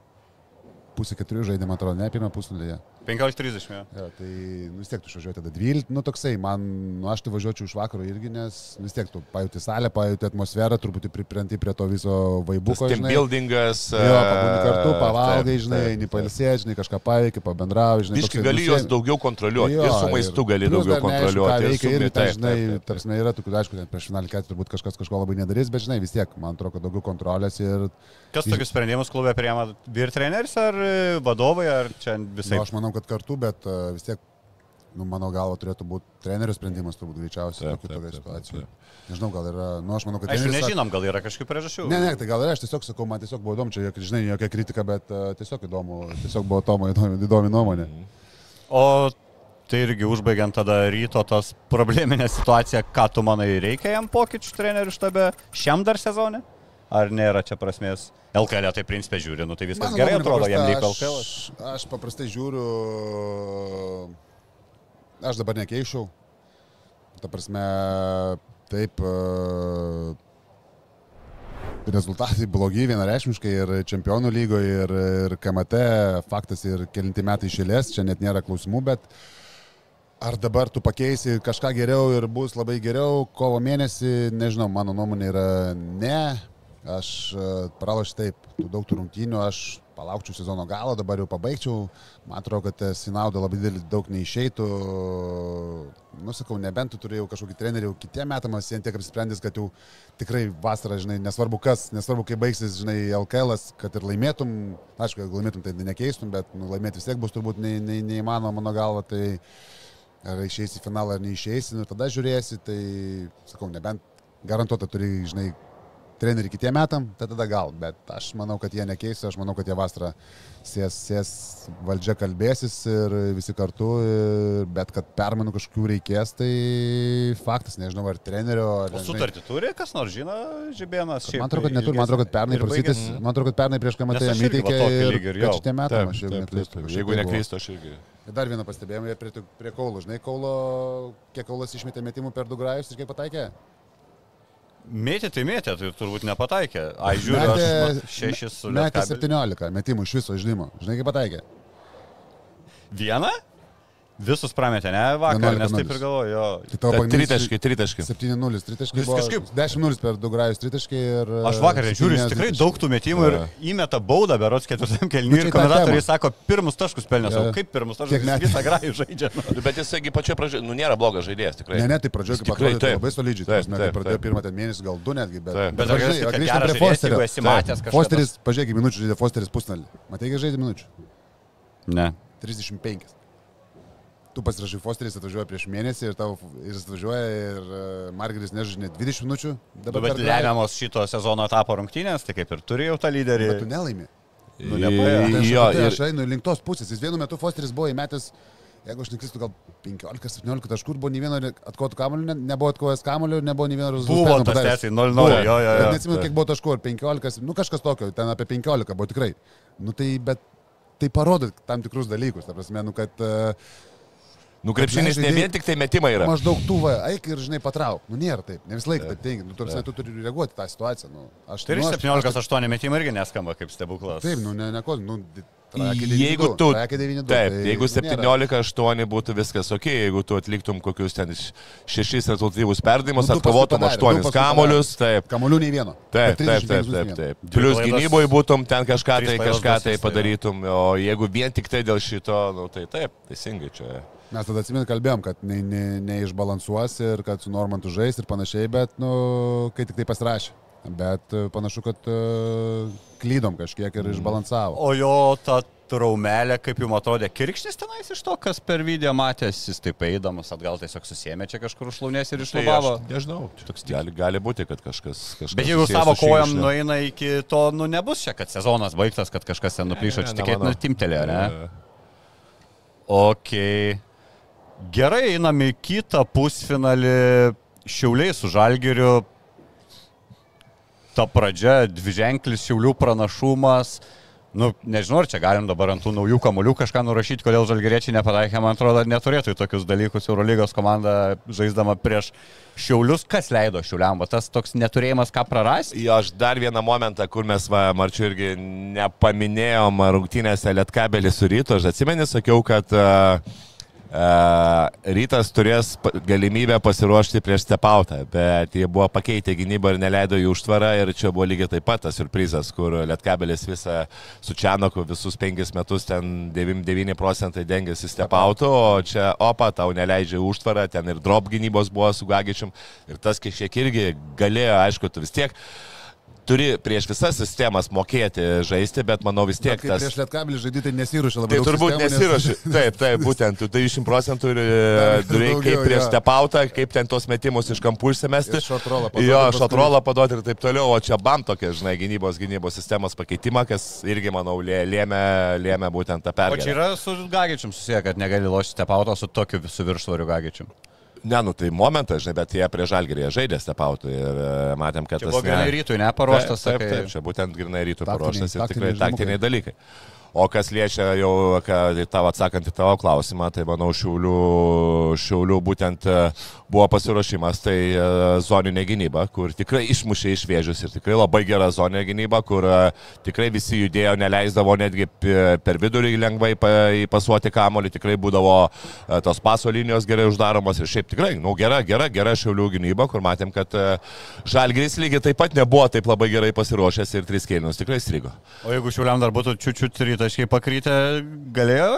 pusė keturių žaidimą atrodo, ne pirmą pusvalandį. 15.30. jo. Ja, tai nu, vis tiek tu išvažiuoji tada 12, nu toksai, man, nu aš tai važiuočiau iš vakaro irgi, nes vis tiek tu pajuti salę, pajuti atmosferą, truputį pripranti prie to viso vaibuko, team buildingas. Jo, pabūni kartu, e, pavalgai, taip, žinai, eini palsėti, žinai, kažką paveiki, pabendrauji, žinai. Biškai toksai gali juos daugiau kontroliuoti. Jo, Ir su maistu ir gali daugiau kontroliuoti. Veikia su ir, taip, žinai, tarsi yra tokių, aišku, ten prieš finalį ketvirtį turbūt kažkas kažko labai nedarys, bet, žinai, vis tiek, man atrodo, kad daugiau kontrolės ir... Kas tokius sprendimus klube priema? Vyr treneris ar e, vadovai, ar čia visai? Nu, aš manau, kad kartu, bet uh, vis tiek, nu, mano galva, turėtų būti trenerio sprendimas, turbūt greičiausiai taip, situacija. taip. Nežinau, gal yra, nu, aš manau, kad Aišku, nežinom, gal yra kažkokių priežasčių. Ne, ne, tai gal ir aš tiesiog sakau, man tiesiog buvo įdomu, čia, žinai, jokia kritika, bet uh, tiesiog įdomu, tiesiog buvo Tomo įdomi, įdomi nuomonė. O tai irgi užbaigiant tada ryto tos probleminę situaciją, ką tu manai, reikia jam pokyčių trenerių štabe šiam dar sezone? Ar nėra čia prasmės? LKL tai principė žiūri, nu tai viskas Mano gerai atrodo, jam liko LKL. Aš, aš paprastai žiūriu, aš dabar nekeičiau. Ta prasme, taip, e, rezultatai blogi vienareišmiškai ir čempionų lygoje, ir, ir KMT, faktas ir kelinti metai išėlės, čia net nėra klausimų, bet ar dabar tu pakeisi kažką geriau ir bus labai geriau, kovo mėnesį, nežinau, mano nuomonė yra ne. Aš e, pralašiu taip, tų daug tų rungtynių, aš palaukčiau sezono galo, dabar jau pabaigčiau. Man atrodo, kad tas į naudą labai didelį daug neišeitų. Nusakau, nebent tu turėjau kažkokį trenerių kitiem metam, esi tiek apsisprendęs, kad jau tikrai vasarą, žinai, nesvarbu kas, nesvarbu kaip baigsis, žinai, LKL, kad ir laimėtum, aišku, jeigu laimėtum, tai nekeistum, bet nu, laimėti vis tiek bus turbūt ne, ne, neįmanoma mano galva. Tai ar išeisi į finalą ar neišeisi, nu tada žiūrėsi, tai sakau, nebent garantuotą turi, žinai, trenerių kitiem metam, tai tada gal, bet aš manau, kad jie nekeis, aš manau, kad jie vasarą sės, sės valdžia kalbėsis ir visi kartu, bet kad permainų kažkokių reikės, tai faktas, nežinau, ar trenerio, ar... O sutartį turi, kas nors žino, Žibėnas? Man atrodo, kad neturi, man atrodo, kad pernai prasytis, baigėsi- man atrodo, kad pernai prieš aš jam įteikė ir, ir šitie metai, aš jau neklystu. Jeigu tai neklystu, aš irgi. Ir dar vieną pastebėjimą prie, prie Kaulo. Žinai, Kaulo, kiek Kaulas išmetė metimų per du grajus ir kiek pataikė? Mėtė, mėtė, tai turbūt nepataikė. Ai, žiūriu, aš Metė- šešis su Metė Lietkabeliu. 17 metimų iš viso žaidimo. Žinai, kaip pataikė? Vieną? Visus prametė, ne, vakar, 11 nes taip ir galvoju, jo. Tai tavo pagrindinis- Tritaškai, tritaškai. 7-0 tritaškai. Vis kažkaip- 10-0 per du grajus tritaškai ir... Aš vakar e, žiūriu, jis 7 tikrai daug tų metimų ir įmeta baudą, berots ketvirtam Nu, kelniui čia ir komentatoriai sako, pirmus taškus pelnė, sako, kaip pirmus taškus, jis visą grajų žaidžia. nu. Bet jisai pačioje pradžioje, nu nėra blogas žaidėjas, tikrai. Ne, ne, tai pradžioje, kaip atrodė, tai labai solidžiai. Taip, Taip, pradėjo pirmą ten mėnesį, gal du netgi, bet... Bet kad grįžtam geras prie Fosterio. jeigu esi matęs kažką. Fosteris, pažiūrėk, minučių žaidė Fosteris pusnalį. Matai, kiek žaidė minučių? Ne. 35. Tu pasirašai Fosteris, atvažiuoja prieš mėnesį ir, tavo, ir jis atvažiuoja ir uh, Margeris nežaidžia 20 minučių. Nu, Dabar bet lemiamos šito sezono etapo rungtynės, tai kaip ir turėjau tą lyderį. Bet tu nelaimi. Nu, nepaėjo. Tai aš, Jo, ir- aš einu link tos pusės. Jis vienu metu Fosteris buvo įmetęs, jeigu aš neklystu, gal 15-17 taškų buvo nei vieno atkovotų kamuolių, ne, nebuvo atkovojęs kamuolių ir nebuvo nei vieno rezultato. Buvo tas tiesiai 0-0, Buvo. jo, jo, Bet. Neatsimenu, kiek buvo taškų, ar 15, nu kažkas tokio, ten apie 15 buvo tikrai. Nu tai, bet tai parodo tam tikrus dalykus, ta prasme, nu kad uh, Nu, krepšinis ne vien tik tai metimai yra. Maždaug tu va, eik ir žinai patrauk. Nu, nėra taip. Ne visą laiką taip teigia. Nu, tarsi, tu turi reaguoti tą situaciją. Nu, aš Tai nu, aš- 17-8 metimai irgi neskamba kaip stebuklas. Taip, nu, ne, ne ko, nu, Jeigu tu, Taip, taip, jeigu 17-8 būtų viskas ok, jeigu tu atliktum kokius ten 6 rezultatyvus perdavimus, Nu, atkovotum paskui padarė, 8 du paskui kamolius, taip. Kamolių nei vieno. Taip, taip, 35 taip, taip, taip. Plius gynyboje būtum ten kažką tai, kažką tai tai- padarytum, o jeigu vien tik tai dėl šito, nu tai taip, teisingai čia. Mes tada atsimint kalbėjom, kad ne, ne, neišbalansuos ir kad su Normantu žais ir panašiai, bet, nu, kai tik tai pasirašė. Bet e, panašu, kad uh, klydom kažkiek ir išbalansavo. O jo ta traumelė, kaip jums atrodė, kirkšnis tenais iš to, kas per video matęs, jis taip eidamas atgal tiesiog susėmė čia kažkur užlaunės ir Tai išlubavo. nežinau, toks gali, gali būti, kad kažkas... kažkas Bet jeigu savo kojam nueina iki to, nu nebus čia, kad sezonas baigtas, kad kažkas ten nuplyšo, čia tikėtina timtelė, ne? E, Ok. Gerai, einam į kitą pusfinalį. Šiauliai su Žalgiriu. Ta pradžia, dviženklis Šiaulių pranašumas. Nu, nežinau, ar čia galim dabar ant tų naujų kamolių kažką nurašyti, kodėl žalgeriečiai nepataikė, man atrodo, neturėtų į tokius dalykus Eurolygos komanda žaisdama prieš Šiaulius. Kas leido Šiauliam, va tas toks neturėjimas ką prarasti? Aš dar vieną momentą, kur mes, va, Marčiu, irgi nepaminėjom rungtynėse Lietkabelį su ryto. Aš atsimenu, sakiau, kad uh, rytas turės galimybę pasiruošti prieš stepautą, bet jie buvo pakeitę gynybą ir neleido jų užtvarą ir čia buvo lygiai taip pat tas surprizas, kur Lietkabelis visą su Čianoku visus penkis metus ten 99 procentai dengėsi stepautų, o čia opa, tau neleidžia užtvarą, ten ir drop gynybos buvo su Gagičium ir tas kažkiek irgi galėjo, aišku, tu vis tiek turi prieš visas sistemas mokėti žaisti, bet manau vis tiek Bet kai tas... prieš Lietkabelį žaidyti nesiruošė labai Tai daug turbūt sistemų, nes-. Taip, taip, būtent, tu 90 procentų daugiau, kaip prieš jo. stepautą, kaip ten tos metimus iš kampų išsimesti. Rollą paduoti Jo, šatrolą paduoti ir taip toliau, o čia bam tokia, žinai, gynybos, gynybos sistemos pakeitimą, kas irgi, manau, lė- lėmė, lėmė būtent tą O čia pergalę. yra su Gagičium susiję, kad negali lošti stepauto su tokiu su viršsvariu Gagičium. Ne, nu tai momentas, žinai, bet jie prie žalgerį žaidė stepautų ir e, matėm, kad Čia tas... buvo grinai rytui, ne, paruoštas. Taip, taip, taip, čia būtent grinai rytų Taktiniai- paruoštas ir tikrai taktiniai taktiniai dalykai. O kas liečia jau, tavo atsakant į tavo klausimą, tai manau, šiaulių, šiaulių būtent e, buvo pasiruošimas, tai e, zoninė gynyba, kur tikrai išmušė iš vėžius ir tikrai labai gera zoninė gynyba, kur e, tikrai visi judėjo, neleisdavo netgi per vidurį lengvai pa- įpasuoti kamolį, tikrai būdavo tos paso linijos gerai uždaromos ir šiaip tikrai, nu, gera, gera, gera šiaulių gynyba, kur matėm, kad žalgris lygiai taip pat nebuvo taip labai gerai pasiruošęs ir tris kėlinius tikrai strigo. O jeigu šiuliam dar būtų čiučiut rytaškai pakrytę, galėjo,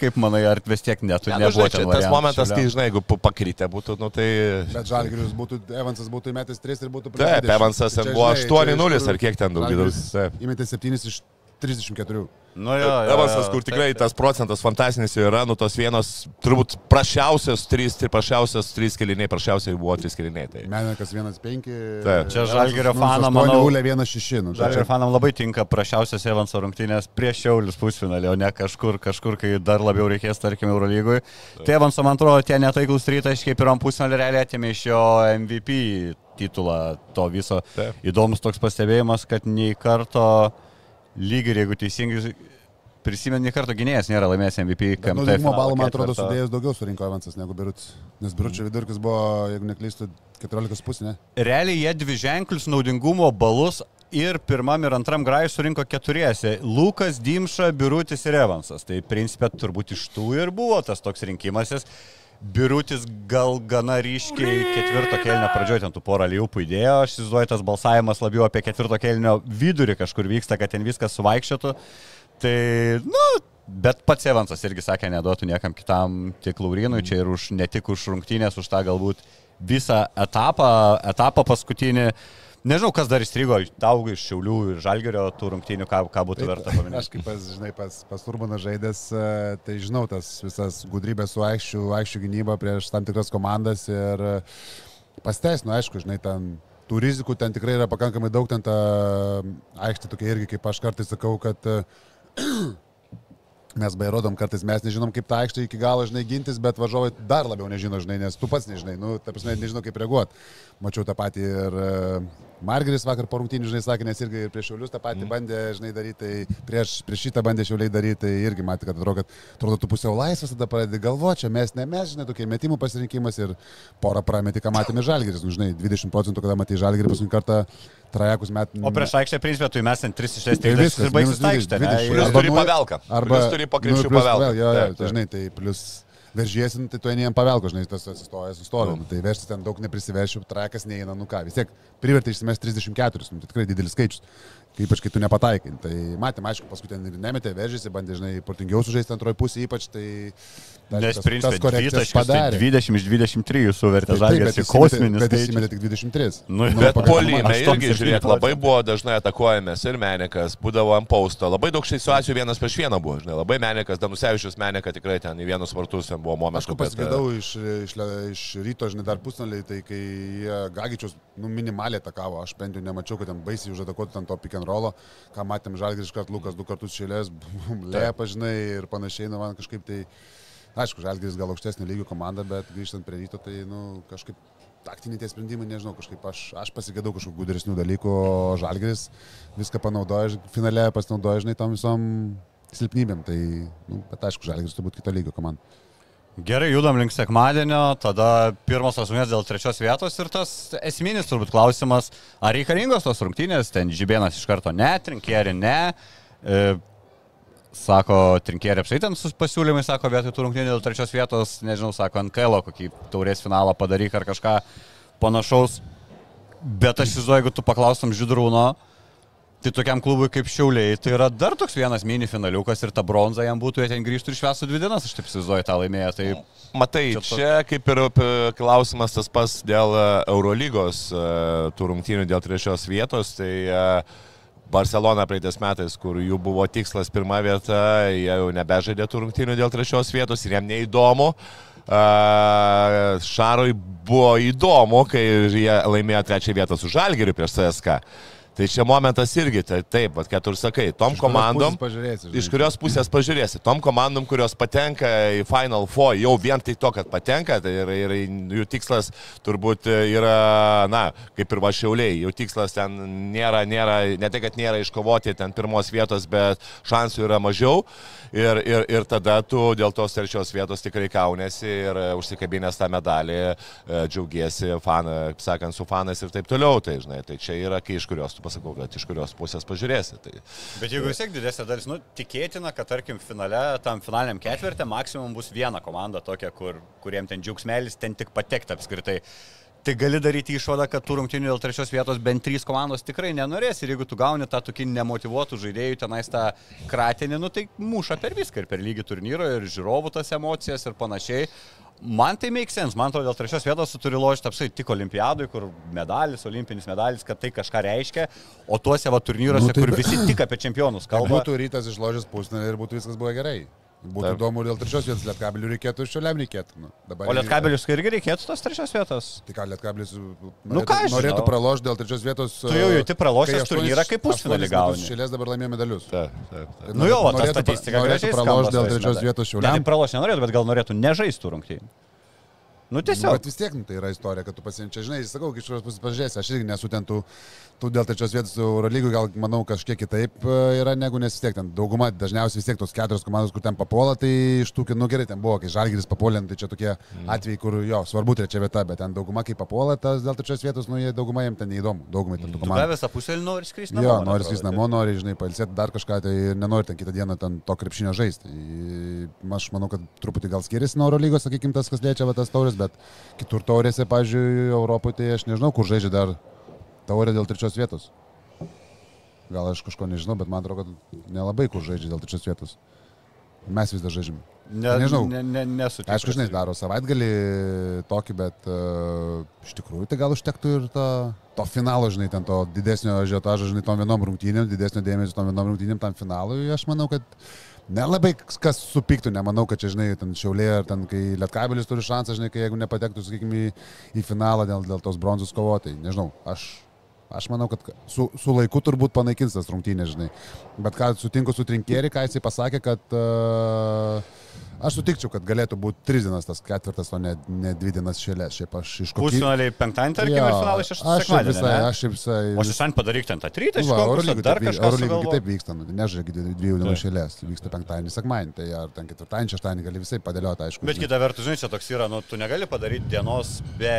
kaip manai, ar vis tiek netu, Ne, nu, nebuvo žinai, čia tas momentas, kai, žinai, jeigu pa- pakrytę būtų, nu, tai... Bet Žalgiris būtų, Evansas būtų įmetęs 3 ir būtų Taip, 20. Evansas buvo žinai, čia 8-0 iš ar kiek ten daug Žalgiris Taip. Įmetė 7 iš 34. Nu, jo, jo, Evansas, kur taip, tikrai taip. tas procentas fantastinis yra, nu tos vienos, turbūt prašiausios trys, tai prašiausios trys keliniai, prašiausiai buvo trys keliniai. Tai. Menininkas 1-5. Taip. Čia Žalgirio fanam, manau- Ulė 1-6. Nu, ir fanam labai tinka prašiausias Evanso rungtynės prieš Šiaulius pusfinalį, o ne kažkur, kažkur, kai dar labiau reikės, tarkim, Eurolygui. Tai Evanso, man atrodo, tie netaiklus rytaškai pirmam pusfinalį realiai atėmė iš jo MVP titulą to viso. Taip. Įdomus toks pastebėjimas, kad nei karto, lygiai jeigu teisingai prisimenu, nei karto gynėjas nėra laimėjęs MVP. Naudingumo finalo balų, man atrodo, sudėjus daugiau surinko Evansas negu Birutis. Nes Biručio vidurkis buvo, jeigu neklystu, 14,5, ne? Realiai jie dvi ženklius naudingumo balus ir pirmam ir antram grajui surinko keturiese. Lukas, Dimša, Birutis ir Evansas. Tai principė turbūt iš tų ir buvo tas toks rinkimasis. Birutis gal gana ryškiai ketvirto kelnio pradžioje ten tų porą liūpų įdėjo. Aš įsivaizduoju, tas balsavimas labiau apie ketvirto kelnio vidurį kažkur vyksta, kad ten viskas suvaikščiotų. Tai, nu, bet pats Evansas irgi sakė, neduotų niekam kitam, tik Laurinui, čia ir už, ne tik už rungtynės, už tą galbūt visą etapą, etapą paskutinį. Nežinau, kas dar įstrigo tau iš Šiaulių ir Žalgerio tų rungtynių, ką, ką būtų verta Aš paminėti. kaip pas, žinai, pas, pas Urbaną žaidęs, e, tai žinau tas visas gudrybės su aikščių, aikščių gynyba prieš tam tikras komandas ir e, pasteisinu, aišku, žinai, ten tų rizikų ten tikrai yra pakankamai daug, ten ta aikštė tokia irgi, kaip aš kartais sakau, kad e, Mes bairodom kartais, mes nežinom, kaip tą aikštę iki galo, žinai, gintis, bet važiuojai dar labiau nežino, žinai, nes tu pats nežinai, nu, ta prasme, nežinau, kaip reaguoti. Mačiau tą patį ir e, Margeris vakar po rungtynių, žinai, sakė, nes irgi ir prieš šiaulius tą patį mm. bandė, žinai, daryti, tai prieš, prieš šitą bandė šiauliai daryti, tai irgi matė, kad atrodo, kad atrodo, tu pusiau laisvas, tada pradedi galvoti, čia mes, ne mes, žinai, tokie metimų pasirinkimas ir porą prameti, ką matėme žalgeris, nu, žinai, 20 procentų, kada matai žalgerį paskutinį kartą trajekus met. O prieš aikštę principė, tu mes ant 3 iš 6 Tai viskas, ir baigsis aikštė. 20, ne? 20. Ir- Plius turi pavelką. Arba turi nu, plius pavelką. pavel- Jo, jo, tai žinai, tai plus veržiesi, nu, tai tu eini ant pavelko, žinai, tas atsistojęs, sustovi. Nu. Tai vežti ten daug neprisivešiu, trakas neina, nu ką, vis tiek privertė išsimesti 34, nu, tai tikrai didelis skaičius. Ypač kai tu nepataikai. Tai matėm, aišku, paskui ten ir nemetė, vežėsi, bandė, žinai, protingiau sužaisti antroji pusė, ypač tai... tai Nes tas- principė, tas korekcijas 20 iš 23 suvertė žalgeris bet į kosminį Bet skaičių. įsimetė tik 23. Nu, Bet pagal- polime irgi, žiūrėk, labai buvo dažnai atakuojamas ir Menikas, būdavo ant pausto. Labai daug šių situacijų vienas prieš vieną buvo, žinai, labai Menikas, Danusevičius Menika tikrai ten į vienus vartus ten buvo momentas. Aš pasigėdau iš, iš, iš ryto, žinai, dar pusnaliai, tai kai jie Gagičius, nu, minimaliai atakavo, aš bent jau nemačiau, kad ten baisiai užatakuotų ant to pick and rollo, ką matėm Žalgiris iškart Lukas du kartus šėlės, lepa, žinai, ir panašiai, nu, man kažkaip tai, aišku, Žalgiris gal aukštesnio lygio komanda, bet grįžtant prie ryto, tai, nu, kažkaip taktiniai tie sprendimai, nežinau, kažkaip aš, aš pasigėdau kažkokių gudresnių dalykų, o Žalgiris viską panaudoja, finale pasinaudoja, žinai, tom visom silpnybėm, tai, nu, bet aišku, Žalgiris turbūt kito lygio komanda. Gerai, judam link sekmadienio, tada pirmos rungtynės dėl trečios vietos ir tas esminis turbūt klausimas, ar reikalingos tos rungtynės, ten Žibėnas iš karto ne, Trinkierį ne. E, sako, Trinkierį apsaitant su pasiūlymais, sako, vietoj tų rungtynių dėl trečios vietos, nežinau, sako, NKL kokį taurės finalą padaryk ar kažką panašaus. Bet aš įsivaizduoju, jeigu tu paklaustum Židrūno, Tai tokiam klubui kaip Šiauliai, tai yra dar toks vienas mini finaliukas ir ta bronza jam būtų, jie ten grįžtų ir švestų dvi dienas, aš taip įsivaizduoju tą laimėję. Tai Matai, Čia toks- čia kaip ir p- klausimas tas pats dėl e, Eurolygos e, tų rungtynių dėl trečios vietos. Tai e, Barcelona praeitais metais, kur jų buvo tikslas pirma vieta, jie jau nebežaidė tų rungtynių dėl trečios vietos ir jam neįdomu. E, Šarui buvo įdomu, kai jie laimėjo trečią vietą su Žalgiriu prieš CSK. Tai čia momentas irgi, tai taip, bet ką tu ir sakai, tom Iš komandom, iš kurios pusės pažiūrėsi, tom komandom, kurios patenka į Final Four, jau vien tai to, kad patenka, tai ir, ir jų tikslas turbūt yra, na, kaip ir vašiauliai, jų tikslas ten nėra, nėra, ne tai, kad nėra iškovoti ten pirmos vietos, bet šansų yra mažiau. Ir, ir, ir tada tu dėl tos trečios vietos tikrai kaunėsi ir užsikabinęs tą medalį, e, džiaugiesi, fan, sakant, su fanais ir taip toliau, tai žinai, tai čia yra, kai iš kurios tu pasakau, kad iš kurios pusės pažiūrėsi. Tai, Bet jeigu vis tiek didesnė dalis, nu, tikėtina, kad tarkim finale, tam finaliniam ketvirtė maksimum bus viena komanda tokia, kur, kuriem ten džiaugsmelis, ten tik patekti apskritai. Tai gali daryti išvadą, kad tų rungtynių dėl trečios vietos bent trys komandos tikrai nenorės ir jeigu tu gauni tą tokį nemotivuotų žaidėjų tenais tą kratinį, nu tai muša per viską ir per lygį turnyro ir žiūrovų tas emocijas ir panašiai. Man tai make sense, man atrodo, dėl trečios vietos tu turi lošti apsai tik olimpiadui, kur medalis, olimpinis medalis, kad tai kažką reiškia, o tuose va turnyruose, Nu, tai kur visi tik apie čempionus kalba. būtų rytas išložęs pusnelį ir būtų viskas buvę gerai. Būtų Taip. įdomu dėl trečios vietos, lietkabelių reikėtų, iš šioliam reikėtų. Nu, O lietkabelius irgi reikėtų tos trečios vietos. Tai ką, lietkabelis Nu, norėtų, ką aš norėtų pralošti dėl trečios vietos. Tu jau jauti pralošęs turnyrą, kaip pusfinalį gauni. Šėlės dabar laimėjo medalius. taip, taip, taip. Nu jo, va, ta norėtų, statistika norėtų pralošti dėl trečios vietos šioliam. tai praloš nenorėtų, bet gal norėtų nežaistų rungtynių. Nu tiesiog. Bet vis tiek nu, tai yra istorija, kad tu pasiimčiai, žinai, sakau, iš kurios pusės pažiūrėsi, aš irgi nesu ten tų, tų dėl trečios vietos Eurolygų, gal manau kažkiek kitaip e, yra negu nes vis tiek ten dauguma, dažniausiai vis tiek tos keturios komandos, kur ten papuola, tai iš tų, nu gerai, ten buvo, kai Žalgiris papuolė, nu, tai čia tokie atvejai, kur jo, svarbu trečia vieta, bet ten dauguma, kai papuola, tas dėl trečios vietos, nu jie dauguma jiems ten neįdomu, daugumai ten tų Tu komandų. gavęs apusėlį nori skristi namo. Jo, nori skristi namo, nori, žinai, pailsėti dar kažką, tai nenori ten kitą dieną ten to krepšinio žaisti. Tai Aš manau, kad truputį gal skiriasi nuo Euro lygos, sakykime, tas, kas liečia va, tas taurės, bet kitur taurėse, pažiūrėjau, Europoje, tai aš nežinau, kur žaidžia dar taurė dėl trečios vietos. Gal aš kažko nežinau, bet man atrodo, kad nelabai kur žaidžia dėl trečios vietos. Mes vis dar žaidžiame. Ne, Nežinau. Ne, ne, nesu tikras. Aišku, žinai, daro savaitgalį tokį, bet uh, iš tikrųjų tai gal užtektų ir to, to finalo, žinai, ten to didesnio žiotažo, žinai, tom vienom rungtynėm, didesnio dėmesio tom vienom rungtynėm, tam finalui. Aš manau, kad nelabai kas supyktų, nemanau, kad čia, žinai, ten šiaulė ar ten, kai Lietkabelis turi šansą, žinai, kai jeigu nepatektų, sakykime, į, į finalą dėl, dėl tos bronzos kovotai. Nežinau, aš Aš manau, kad su, su laiku turbūt panaikins tas rungtynės, žinai. Bet ką sutinku su Trinkėri, ką jisai pasakė, kad uh, aš sutikčiau, kad galėtų būti tris dienas tas ketvirtas, o ne, ne dvi dienas šėlės. Šiaip aš iš kokių... Pusfinaliai penktadienį, tarkim, ir finalas šeštą Aš visai, aš visai... O šeštadienį padaryk ten tą trytą, iš Eurolygoj dar kažkas. Eurolygoj sugalvok. kitaip vyksta, nu, nežaigi dviejų dienų šėlės, vyksta penktadienį, sekmadienį, tai ar ten ketvirtadienį, šeštadienį gali visai padėlioti, aišku. Bet kita vertus, žinai, čia toks yra, nu, tu negali padaryti dienos be,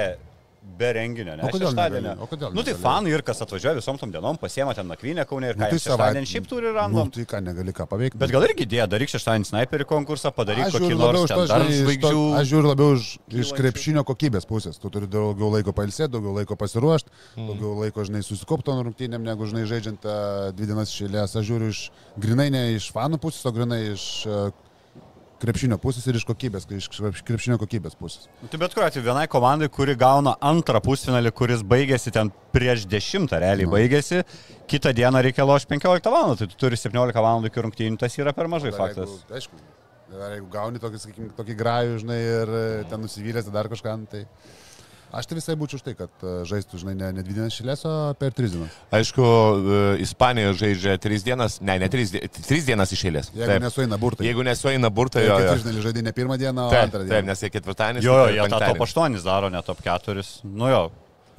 be renginio, ne? O kodėl Šeštadienio. negali? O kodėl Nu tai fanai ir kas atvažiuoja visom tom dienom, pasiema ten nakvynę kaunė ir Nu, ką, tai tai šeštadienį šiaip turi Nu, random. tai ką, negali ką paveikti. Bet gal irgi dėja, daryk šeštadienį sniperį konkursą, padaryk kokį nors ten dar žvaigždžių. aš žiūriu labiau iš, iš krepšinio kokybės pusės. Tu turi daugiau laiko pailsėti, daugiau laiko pasiruošti, Mhm. daugiau laiko, žinai, susikopto rungtynėm, negu, žinai, žaidžiant uh, dvi dienas šėlės. Aš žiūriu iš, grinai ne iš fanų pusės, o grinai iš uh, krepšinio pusės ir iš kokybės, iš krepš- krepšinio kokybės pusės. Nu, Tai bet kuriuo atveju vienai komandai, kuri gauna antrą pusfinalį, kuris baigėsi ten prieš dešimtą realiai Nu. baigėsi, kitą dieną reikia lošti 15 val. Tai tu turi 17 val. iki rungtynių, tas yra per mažai Dar faktas. Jeigu, aišku, dar jeigu gauni tokį, sakykim, tokį grajų, žinai, ir e, ten nusivylęs, tai dar kažką, nu, tai... Aš tai visai būčiau už tai, kad e, žaistų, žinai, ne, ne dvi dienas šilės, o per tris dienas. Aišku, e, Ispanijoje žaidžia tris dienas, ne, ne tris, tris dienas iš eilės. Jeigu nesueina burtai. Jeigu nesueina burtai, Tai jo, jo. žinai, žaidė ne pirmą dieną, o Taip, antrą taip, dieną. nes jie ketvirtadienis. Jo, jo, tai jie tą top penktadienis. 8 daro, ne top 4. Nu jo.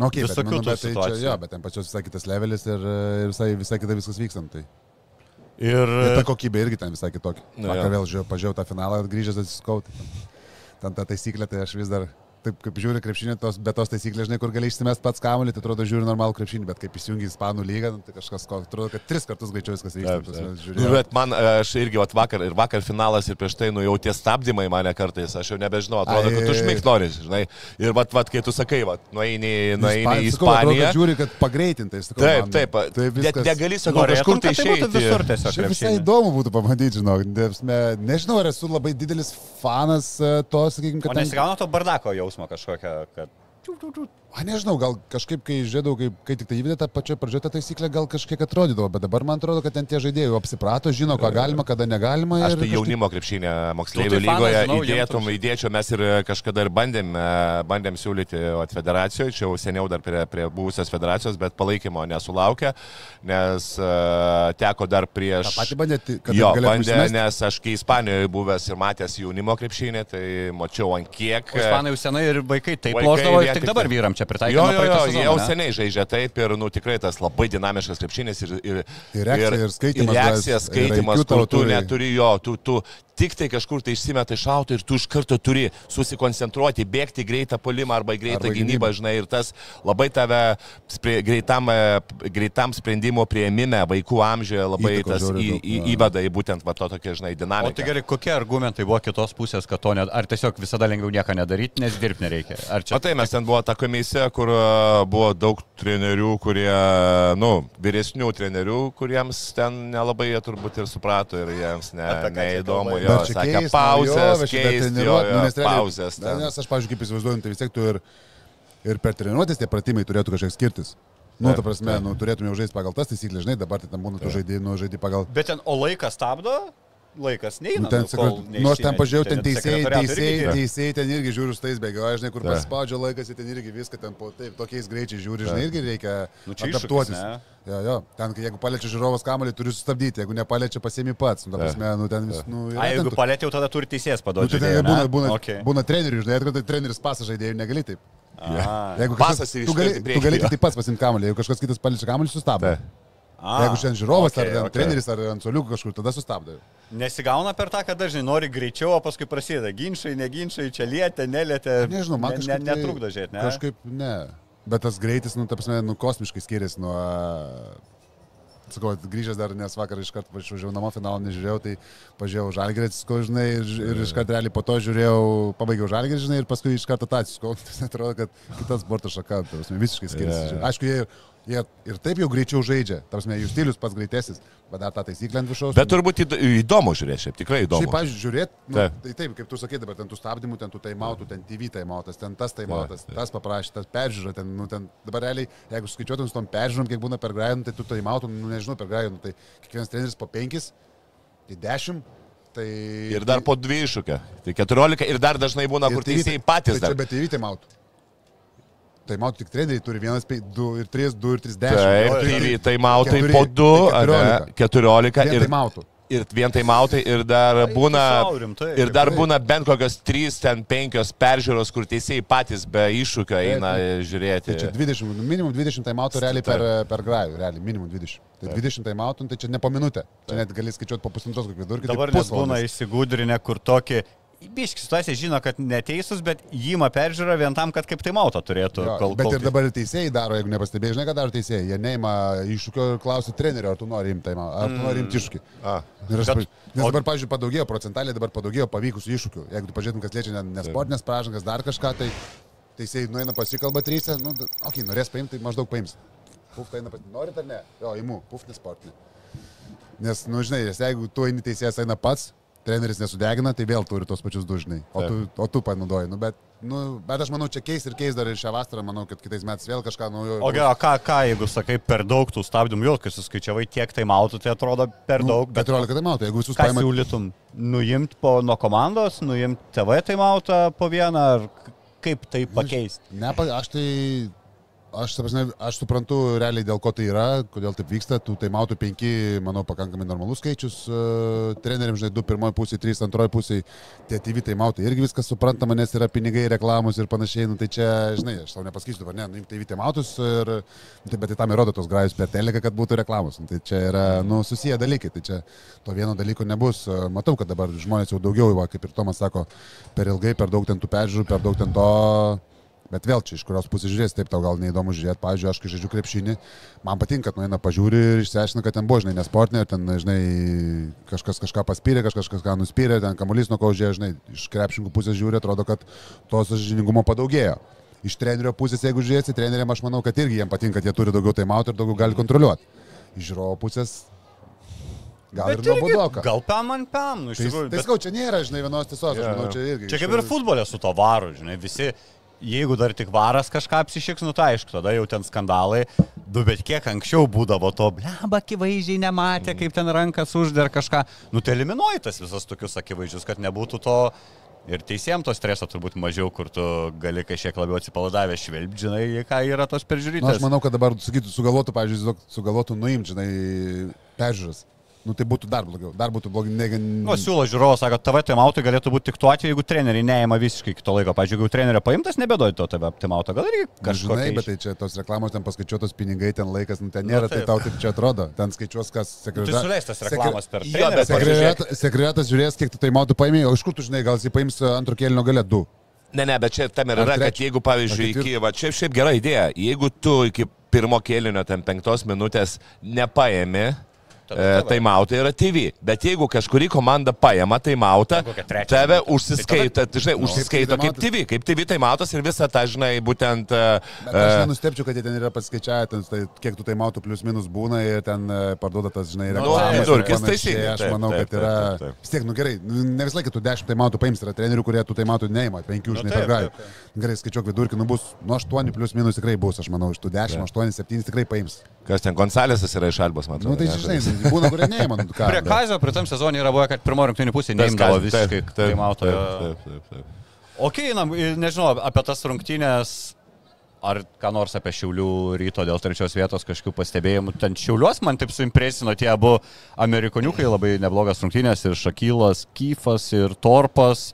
Nu, okay, bet, Visokių nu, tų bet, tai čia, situacijų. jo, bet ten pačios visai kitas levelis ir, ir visai, visai kita viskas vykstant. Tai. Ir, ir ta kokybė irgi ten visai kitokia. Nu, Vakar vėl žiūrėjau, pažiūrėjau tą finalą, grįžęs atsiskau. tai Ten, ten ta taisyklė, tai aš vis dar, taip kaip žiūriu krepšinį, tos, bet tos taisyklės, žinai, kur gali išsimest pats kamuolį, tai atrodo žiūri normalų krepšinį, bet kaip įsijungi į ispanų lygą, nu, tai kažkas, ko, atrodo, kad tris kartus greičiau viskas vyksta. Taip, taip. Nu, bet man, e, aš irgi, vat, vakar, ir vakar finalas, ir prieš tai, nu, jau tie stabdymai mane kartais, aš jau nebežinau, atrodo, kad tu Ai. užmigt nori, žinai. Ir, vat, vat, kai tu sakai, vat, nueini, nueini į sakau, Ispaniją. kad Žiūri, kad pagreitintai, sakau. Taip, man, taip, tai net viskas. negali, sakau, Norėtum, kažkur tai išeiti. visur tiesiog. Visai įdomu būtų pamatyti, žinok. Nežinau, ar esu labai didelis fanas e, to, sakykime, O kad... nesigauna to bardako jausmo kažkokio, kad... A, nežinau, gal kažkaip, kai žiūrėjau, kai, kai tik tai įvedė tą pačią pradžią, ta taisyklė gal kažkiek atrodydavo, bet dabar man atrodo, kad ten tie žaidėjai apsiprato, žino, ką galima, kada negalima. Aš tai kažkaip- jaunimo krepšinė moksleivių tai lygoje žinau, įdėtum, jautrus. įdėčiau, mes ir kažkada ir bandėm, e, bandėm siūlyti federacijoje, čia jau seniau dar prie, prie buvusios federacijos, bet palaikymo nesulaukė, nes uh, teko dar prieš... tą patį bandėte, kad Jo, bandė, nes aš kai Ispanijoje buvęs ir matęs jaunimo krepšinį, tai mačiau ant kiek... O Ispanai jau senai ir vaikai taip tik tik dabar tai- vyram čia Jo, pritaikoma. jo, jo, jie jau ne? seniai žaidžia taip ir, nu, tikrai tas labai dinamiškas krepšinis ir, ir, Ir reakcija, ir Ir reakcija, gal, ir skaitimas, IQ kur tu turi. neturi jo, tu, tu tik tai kažkur tai išsimeta šautą ir tu iš karto turi susikoncentruoti, bėgti į greitą polimą arba į greitą Arba į gynybą, gynybą. žinai, ir tas labai tave spre, greitam, e, greitam sprendimo prieimime vaikų amžiuje labai Įtakos tas žiauriai į, į, jo. įveda į būtent va, to tokia, žinai, O tai gerai, kokie argumentai buvo kitos pusės, kad to net, ar tiesiog visada lengviau nieko nedaryti, nes dirbti nereikia? Ar čia... O tai mes ten buvo ta komisija, kur e, buvo daug trenerių, kurie, nu, vyresnių trenerių, kuriems ten nelabai jie turbūt ir suprato ir jiems ne, čia neįdomu. Jo, Bet čia sakė, keista, pauzės, šitą keisti, jo, jo, nu, nes pauzės. Ten. Nes aš, pavyzdžiui, kaip įsivaizduoju, tai vis tiek tu ir, ir per treniruotės tie pratimai turėtų kažkiek skirtis. Nu, ta prasme, nu, turėtume jau žaisti pagal tas taisyklės, žinai, dabar tai ten būna, tu žaidži, nu, žaidži pagal... Bet ten, o laikas stabdo, laikas neina. Nu, ten, nu, kol nu, aš ten pažiūrėjau, ten teisėjai, teisėjai, teisėjai ten irgi žiūri už tais bėgioja, žinai, kur paspaudžia laikas, ten irgi viską ten po taip, tokiais greičiais žiūri, žinai, irgi reikia Nu, iššūkis, adaptuotis. ne? Jo, jo, ten, jeigu paliečia žiūrovas kamuolį, turi sustabdyti, jeigu nepaliečia, pasiemi pats. Nu, prasme, nu, ten vis, nu, A, jeigu palėtė, jau tada turi teisėjas Nu, paduoti. tai būna, būna, okay. būna trenerių, žinai, kad tai treneris pasą žaidėjų negali taip. A, Jeigu kažkas, tu gali, tu gali tik tai pats pasimti kamuolį, jeigu kažkas kitas paliečia kamuolį, sustabdo. A, Jeigu šiandien žiūrovas okay, ar ten okay. treneris ar ant soliukų kažkur, tada sustabdo. Nesigauna per tą, kad dažnai nori greičiau, o paskui prasideda ginčiai, neginčiai, čia lietė, nelietė. Nežinau, man ne, ne, tai- netrukdo žiūrėti, ne? Kažkaip ne. Bet tas greitis, nu, ta prasme, nu, kosmiškai skiriasi nuo... Sakau, grįžęs dar, nes vakar iš karto važiavau namo, finalą nežiūrėjau, tai pažiūrėjau žalgerį, atsiskau, žinai, ir, ir iš karto realiai po to žiūrėjau, pabaigiau žalgerį, žinai, ir paskui iš karto tą atsiskau. Tai atrodo, kad kita sporto šaka, prasme, visiškai skiriasi. Jo. Aišku, jie, jie ir taip jau greičiau žaidžia, ta prasme, jų stilius pats greitesnis, bet dar tą taisyklę ant viršaus. Bet turbūt įd- įdomu žiūrėti, šiaip tikrai įdomu. Šiaip, pavyzdžiui, žiūrėt, nu, Taip. tai taip, kaip tu sakai dabar, ten tų stabdymų, ten tų taimautų, ten TV taimautas, ten tas taimautas, Taip, taip. tas paprašė, tas peržiūra, ten, nu, ten dabar realiai, jeigu skaičiuotum su tom peržiūrom, kiek būna per grajų, tai tų taimautų, nu, nežinau, per grajų, nu, tai kiekvienas treneris po penkis, tai dešimt, tai... Ir dar po dvi iššūkio. Tai 14 ir dar dažnai būna, kur TV teisėjai patys tai čia be TV taimautų. tik treneriai turi 1, 2 ir 3, 2 ir 3, 10. Taip, tai tai- taimautai po 2, tai 14 Vien ir, taimautų. ir vien taimautai ir dar būna, ir dar būna bent kokios 3, ten 5 peržiūros, kur teisėjai patys be iššūkio eina žiūrėti. Tai čia 20, nu, minimum 20 taimautų realiai per, per grajų, realiai minimum 20. Tai 20 taimautų, tai čia ne po minutę. Čia net gali skaičiuoti po pusantros kokį vidurkį. tai Dabar nes būna įsigudrinę, kur tokį... Biški situacija žino, kad neteisus, bet jį ma peržiūra vien tam, kad kaip tai mauto turėtų. Jo, kol, bet kol ir dabar teisėjai daro, jeigu nepastebėjai, žinai, ką daro teisėjai. Jie neima iššūkio ir klausia trenerio, ar tu nori imti ar tu nori imti iššūkį. A, Ir aš, Bet- nes dabar, pavyzdžiui, padaugėjo procentaliai, dabar padaugėjo pavykusių iššūkių. Jeigu tu pažiūrėtum, kas liečia ne, ne sportinės pražangas, dar kažką, tai teisėjai nueina pasikalba trysę, nu, okei, okay, norės paimti, tai maždaug paims. Puf, tai eina pas... Norit ar ne? Jo, imu, puf, nesportinė. Nes, nu, žinai, jeigu tu eini teisėjas eina pats, treneris nesudegina, tai vėl turi tos pačius dužnai. O tu, o tu panaudoji. Nu, bet, nu, bet aš manau, čia keis ir keis dar ir šią vasarą, manau, kad kitais metais vėl kažką naujo. O gerai, ką, ką, jeigu sakai, per daug tų stabdymų, jau kai suskaičiavai tiek tai mautų, tai atrodo per daug, bet 14 tai matai, jeigu visus ką paima. siūlytum? Nuimti po, nuo komandos, nuimti TV tai mautą po vieną, ar kaip tai pakeisti? Ne, aš tai, aš, prasme, aš suprantu realiai dėl ko tai yra, kodėl taip vyksta. Tų taimautų penki, manau, pakankamai normalus skaičius. Uh, treneriam, žinai, du pirmoji pusė, trys antroji pusė. Tie TV taimautai irgi viskas suprantama, nes yra pinigai, reklamos ir panašiai. Nu, tai čia, žinai, aš tau nepasakysiu dabar, ne, nuimti TV taimautus, ir, tai, bet tai tam įrodo tos grajus per teleką, kad būtų reklamos. Nu, tai čia yra, nu, susiję dalykai. Tai čia to vieno dalyko nebus. Uh, Matau, kad dabar žmonės jau daugiau, va, kaip ir Tomas sako, per ilgai, per daug ten tų peržiūrų, per daug ten to Bet vėl čia iš kurios pusės žiūrės, taip tau gal neįdomu žiūrėti. Pavyzdžiui, aš kai žaidžiu krepšinį, man patinka, kad nueina pažiūri ir išsiaiškina, kad ten buvo, žinai, nesportinė, ten, žinai, kažkas kažką paspyrė, kažkas kažką nuspyrė, ten kamuolys nuo ko žiūrė, žinai, iš krepšininkų pusės žiūri, atrodo, kad to sažiningumo padaugėjo. Iš trenerio pusės, jeigu žiūrėsi, treneriam aš manau, kad irgi jiems patinka, kad jie turi daugiau taimautų ir daugiau gali kontroliuoti. Iš žiūrovo pusės gal ir nuobodoka. Gal pam ant pam, nu iš Tai, tikrųjų. tai bet- sakau, čia nėra, žinai, vienos tiesos, aš Jo, manau, čia irgi. Čia kaip ir futbolė su to varu, žinai, visi, jeigu dar tik varas kažką apsišiks, nu tai aišku, tada jau ten skandalai, du, bet kiek anksčiau būdavo to, bleba, akivaizdžiai nematė, kaip ten rankas uždar kažką, nu tai eliminuoji tas visas tokius akivaizdžius, kad nebūtų to ir teisėjams to streso turbūt mažiau, kur tu gali kažkiek labiau atsipalaidavę švelbti, žinai, ką yra tos peržiūrėtos. aš manau, kad dabar sakytų, sugalvotų, pavyzdžiui, sugalvotų nuimti, žinai, peržiūras. Nu, tai būtų dar blogiau. Dar būtų blogiau. Ne, Nu, siūlo žiūrovas, sako, TV taimautai galėtų būti tik tuo atveju, jeigu treneriai neima visiškai kito laiko. Pavyzdžiui, jeigu trenerio paimtas, nebedoj to TV taimauto. Gal irgi Kažinai, kažkaip. bet tai čia tos reklamos, ten paskaičiuotos pinigai, ten laikas, nu, ten nėra, Nu, tai taip. tau taip čia atrodo. Ten skaičiuos, kas Tai sekretoriatas. suleistas reklamas per trenerį. Sekretoriatas, sekretoriatas žiūrės, kiek tu tai matų paėmė, o iš kur tu žinai, gal jis paims antro kėlinio gale du. Ne, ne, bet čia tam ir Ar yra, kad jeigu, pavyzdžiui, iki, va, čia šiaip gera idėja, jeigu tu iki pirmo kėlinio, ten penktos minutės nepaėmė, E, TV. taimautai yra TV. Bet jeigu kažkuri komanda paima taimautą, tave minutę. užsiskaito, Tai tai žinai, kaip užsiskaito kaip taimautas. TV, kaip TV taimautas ir visą tą, žinai, būtent... e, Bet aš e, nenustepčiau, kad jie ten yra paskaičiavę, ten, tai, kiek tu tai matų plius minus būna ir ten parduoda tas, žinai, Nu, reklamas. ir vidurkis panašiai. teisingai, Aš manau, kad yra... Vis tiek, nu gerai, nu, ne visą laiką tu 10 tai matų paims, yra trenerių, kurie tu tai matų neima, 5 Nu, žinai, grajų. taip, Gerai, skaičiuok vidurkį, nu bus nuo 8 plius minus tikrai bus, aš manau, iš tų 10, 8, 7 tikrai paims. Kas ten, Gonsalėsas yra iš Albos, man Nu atrodo. tai ne? žinai, būna, kurie neima. Nu, ką, Prie Kazio pritam sezonui yra buvę, kad pirmo rinktinių pusė neimdavo visiškai taip, taip, taip, taip, taip, taip. Ok, na, nežinau, apie tas rungtynės, ar ką nors apie Šiaulių ryto dėl trečios vietos kažkokių pastebėjimų. Ten Šiauliuos man taip suimpresino tie abu amerikoniukai, labai neblogas rungtynės ir Šakylas, Kyfas ir Torpas.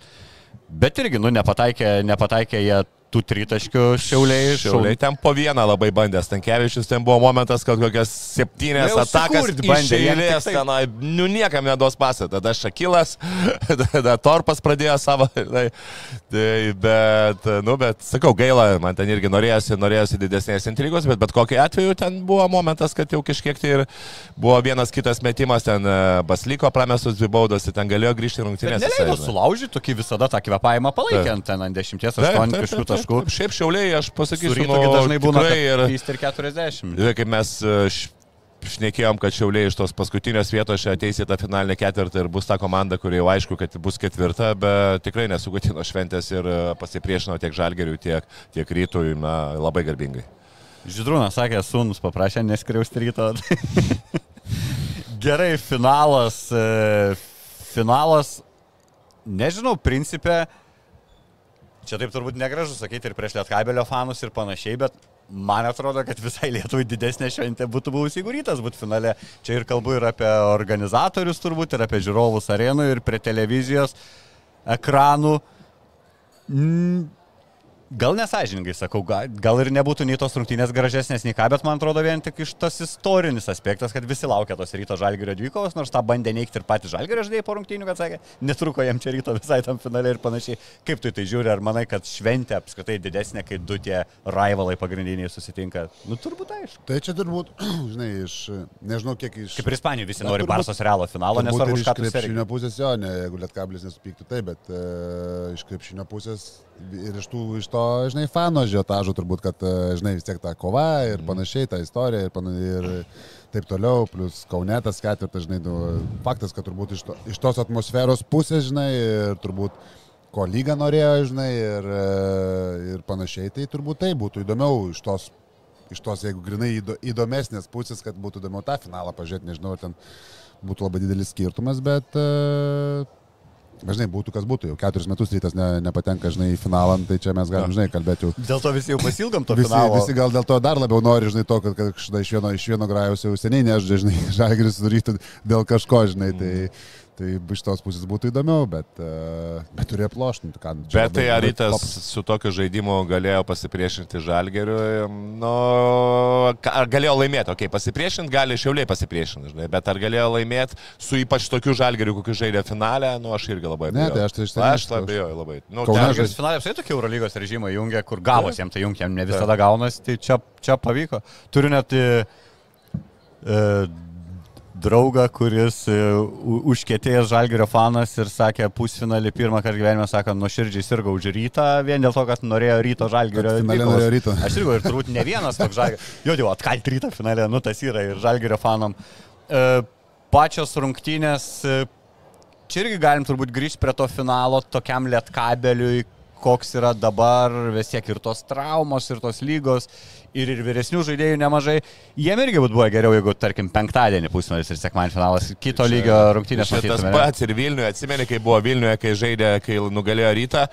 Bet irgi, nu, nepataikė, nepataikė jie tų tritaškių Šiauliai. Šiauliai ten po vieną labai bandė. Stankevičius ten buvo momentas, kad kokias septynės jau atakas bandė, bandė. taip. Tenai, nu niekam neduos pasą. Tada Šakilas, tada Torpas pradėjo savo. Tai, tai, bet, nu, bet sakau, gaila, man ten irgi norėjosi, norėjosi didesnės intrigos, bet bet kokiu atveju ten buvo momentas, kad jau kažkiek tai ir buvo vienas kitas metimas, ten e, Baslyko pramestus dvi baudos, tai ten galėjo grįžti rungtynės. neleido sulaužyti, tokį visada tą kvepavimą palaikė Taip. ant ten ant 10 Taip, 8 taip, kažkokių taip, taškų. taip. Šiaip šiauliai, aš pasakysiu, Su rytu nu, dažnai būna tikrai ir... 3 ir 40. Ir kaip mes e, šnekėjom, kad šiauliai iš tos paskutinės vietos čia ateis į tą finalinę ketvirtą ir bus ta komanda, kuri jau aišku, kad bus ketvirta, bet tikrai nesugutino šventės ir e, pasipriešino tiek žalgeriui, tiek, tiek rytui, na, labai garbingai. Židrūnas sakė, sūnus paprašė neskriausti ryto. Gerai, finalas. e, Finalas, nežinau, principė, Čia taip turbūt negražu sakyti ir prieš Lietkabelio fanus ir panašiai, bet man atrodo, kad visai Lietuvai didesnė šventė būtų buvusi, jeigu rytas būtų finale. Čia ir kalbu ir apie organizatorius turbūt, ir apie žiūrovus arenų, ir prie televizijos ekranų. Mm, Gal nesažiningai sakau, gal, gal ir nebūtų nei tos rungtynės gražesnės, nei ką, bet man atrodo vien tik iš tas istorinis aspektas, kad visi laukia tos ryto žalgerio dvikovos, nors tą bandė neikti ir patys žalgerio žaidėjai po rungtynių, kad sakė, netruko jam čia ryto visai tam finale ir panašiai. Kaip tu tai žiūri, ar manai, kad šventė apskritai didesnė, kai du tie rivalai pagrindiniai susitinka? Nu, turbūt aišku. Tai čia turbūt, žinai, iš, nežinau kiek iš... Kaip ir Ispanijoje visi Na, nori turbūt- Barsos realo finalo, nesvarbu, iš krepšinio pusės jo, ne, jeigu lietkablis nesupyktų taip, bet e, iš krepšinio pusės ir iš, tų, iš to, žinai, fano žiotažo turbūt, kad, e, žinai, vis tiek ta kova ir panašiai, ta istorija ir, pana, ir taip toliau, plus Kaunetas ketvirtas, žinai, nu, faktas, kad turbūt iš, to, iš tos atmosferos pusės, žinai, ir turbūt ko lyga norėjo, žinai, ir, e, ir panašiai, tai turbūt tai būtų įdomiau iš tos iš tos, jeigu grinai įdo- įdomesnės pusės, kad būtų įdomiau tą finalą pažiūrėti, nežinau, ar ten būtų labai didelis skirtumas, bet, e, žinai, būtų kas būtų, jau keturis metus rytas ne, nepatenka, žinai, į finalą, tai čia mes galim, žinai, kalbėti jau. Dėl to visi jau pasilgam to Visi, finalo. visi gal dėl to dar labiau nori, žinai, to, kad, kad štai iš vieno, iš vieno grajus jau seniai nežaidžia, žinai, žalgeris sudarytų dėl kažko, žinai, tai, tai iš tos pusės būtų įdomiau, bet, e, bet turėjo ploštinti, ką. čia Bet tai labai- ar labai rytas paprasta. su tokiu žaidimu galėjo pasipriešinti žalgeriui? Nu, ką- ar galėjo laimėti? Ok, pasipriešinti gali šiauliai pasipriešinti, žinai, bet ar galėjo laimėti su ypač tokiu žalgeriu, kokiu žaidė finale, nu aš irgi labai Ne, abejoju. tai aš tai iš ten Aš aš- abejoju labai. Nu, Žalgiris finale apskritai tokie Eurolygos režimai jungia, kur gavos jam tai jungia, jam ne visada gaunasi, tai čia, čia pavyko. Turiu net e, e, draugą, kuris e, u- užkietėjęs Žalgirio fanas ir sakė pusfinalį pirmą kartą gyvenime, sako, nuoširdžiai sirgo už rytą, vien dėl to, kad norėjo ryto dvikovos. norėjo ryto. Aš irgi ir turbūt ne vienas toks Žalgirio. Jo, jau atkalti rytą finale, nu tas yra ir Žalgirio fanom. E, pačios rungtynės e, Čia irgi galim turbūt grįžti prie to finalo tokiam lietkabeliui, koks yra dabar, vis tiek ir tos traumos, ir tos lygos, ir, ir vyresnių žaidėjų nemažai. Jiem irgi būtų buvę geriau, jeigu, tarkim, penktadienį pusmetis ir sekmadienį finalas, kito lygio rungtynės Čia tas pats ir Vilniuje, atsimeni, kai buvo Vilniuje, kai žaidė, kai nugalėjo rytą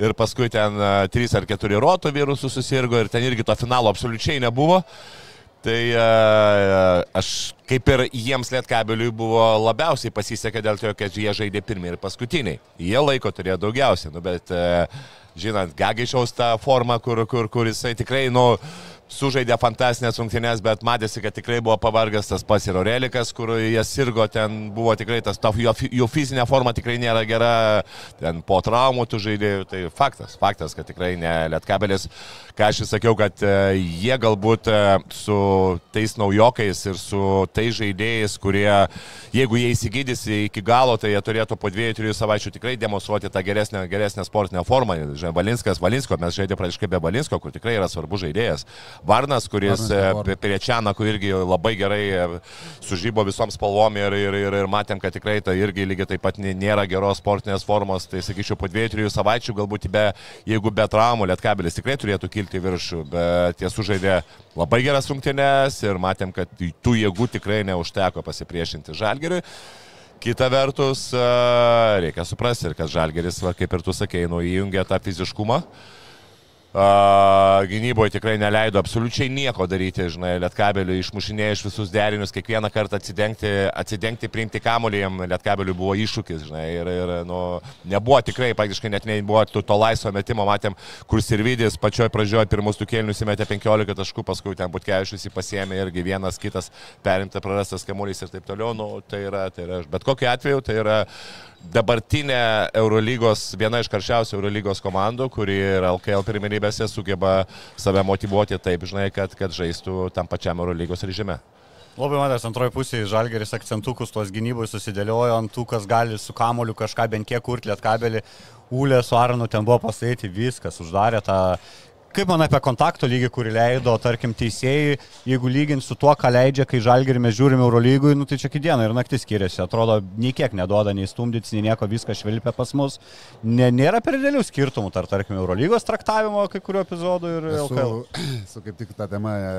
ir paskui ten 3 ar 4 roto virusų susirgo ir ten irgi to finalo absoliučiai nebuvo. Tai uh, aš kaip ir jiems lietkabeliui buvo labiausiai pasisekė dėl to, kad jie žaidė pirmie ir paskutiniai. Jie laiko turėjo daugiausiai, nu, bet uh, žinant, Gagičiaus tą formą, kur, kur, kur jisai tikrai, nu, sužaidė fantasinės rungtynės, bet matėsi, kad tikrai buvo pavargęs tas pas ir Orelikas, kur jie sirgo, ten buvo tikrai tas, ta, jo, jo fizinė forma tikrai nėra gera, ten po traumų tų žaidėjų, tai faktas, faktas, kad tikrai ne Lietkabelis, ką aš ir sakiau, kad e, jie galbūt e, su tais naujokais ir su tais žaidėjais, kurie, jeigu jie įsigydys iki galo, tai jie turėtų po dviejų, trijų savaičių tikrai demonstruoti tą geresnę, geresnę sportinę formą. Žinai, Balinskas, Valinsko, mes žaidėme praktiškai be Balinsko, kur tikrai yra svarbus žaidėjas. Varnas, kuris e, prie Čianakų irgi labai gerai sužybo visom spalvom ir, ir, ir, ir matėm, kad tikrai tai irgi lygiai taip pat nė- nėra geros sportinės formos. Tai sakyčiau, po dviejų, trijų savaičių, galbūt be, jeigu be traumų, Lietkabelis tikrai turėtų kilti į viršų, bet jie sužaidė labai geras rungtynes ir matėm, kad tų jėgų tikrai neužteko pasipriešinti Žalgeriui. Kita vertus, e, reikia suprasti, ir kad Žalgeris, va, kaip ir tu sakei, nu, įjungia tą fiziškumą. A, Gynyboje tikrai neleido absoliučiai nieko daryti, žinai, Lietkabeliui išmušinėjo iš visus derinius, kiekvieną kartą atsidengti, atsidengti priimti kamolį, jam Lietkabeliui buvo iššūkis, žinai, ir, ir nu, nebuvo tikrai, praktiškai net nebuvo to, to laisvo metimo, matėm, kur Sirvidis pačioj pradžioje pirmus tų kėlinius įmetė 15 taškų, paskui ten Butkevičius jį pasiemė irgi vienas kitas perimta prarastas kamuolys ir taip toliau, nu, tai yra, tai yra, bet kokiu atveju tai yra dabartinė Eurolygos, viena iš karščiausių Eurolygos komandų, kuri ir LKL pirmenybėse sugeba save motivuoti taip, žinai, kad, kad žaistų tam pačiam Eurolygos režime. Labai matęs antroji pusė, Žalgeris akcentukus tuos gynybui susidėliojo ant tų, kas gali su kamoliu kažką bent kiek kurti lietkabelį. Ūlė su Arnu ten buvo pasėti, viskas, uždarė tą Kaip man apie kontakto lygį, kurį leido, tarkim, teisėjai, jeigu lygint su tuo, ką leidžia, kai žalgerį mes žiūrime Eurolygui, nu tai čia kai diena ir naktis skiriasi. Atrodo, nei kiek neduoda, nei stumdytis, nei nieko, viskas švilpia pas mus. Ne, nėra per didelių skirtumų tarp, tarkim, Eurolygos traktavimo kai kuriuo epizodu ir LKL. Esu, esu kaip tik tą temą e,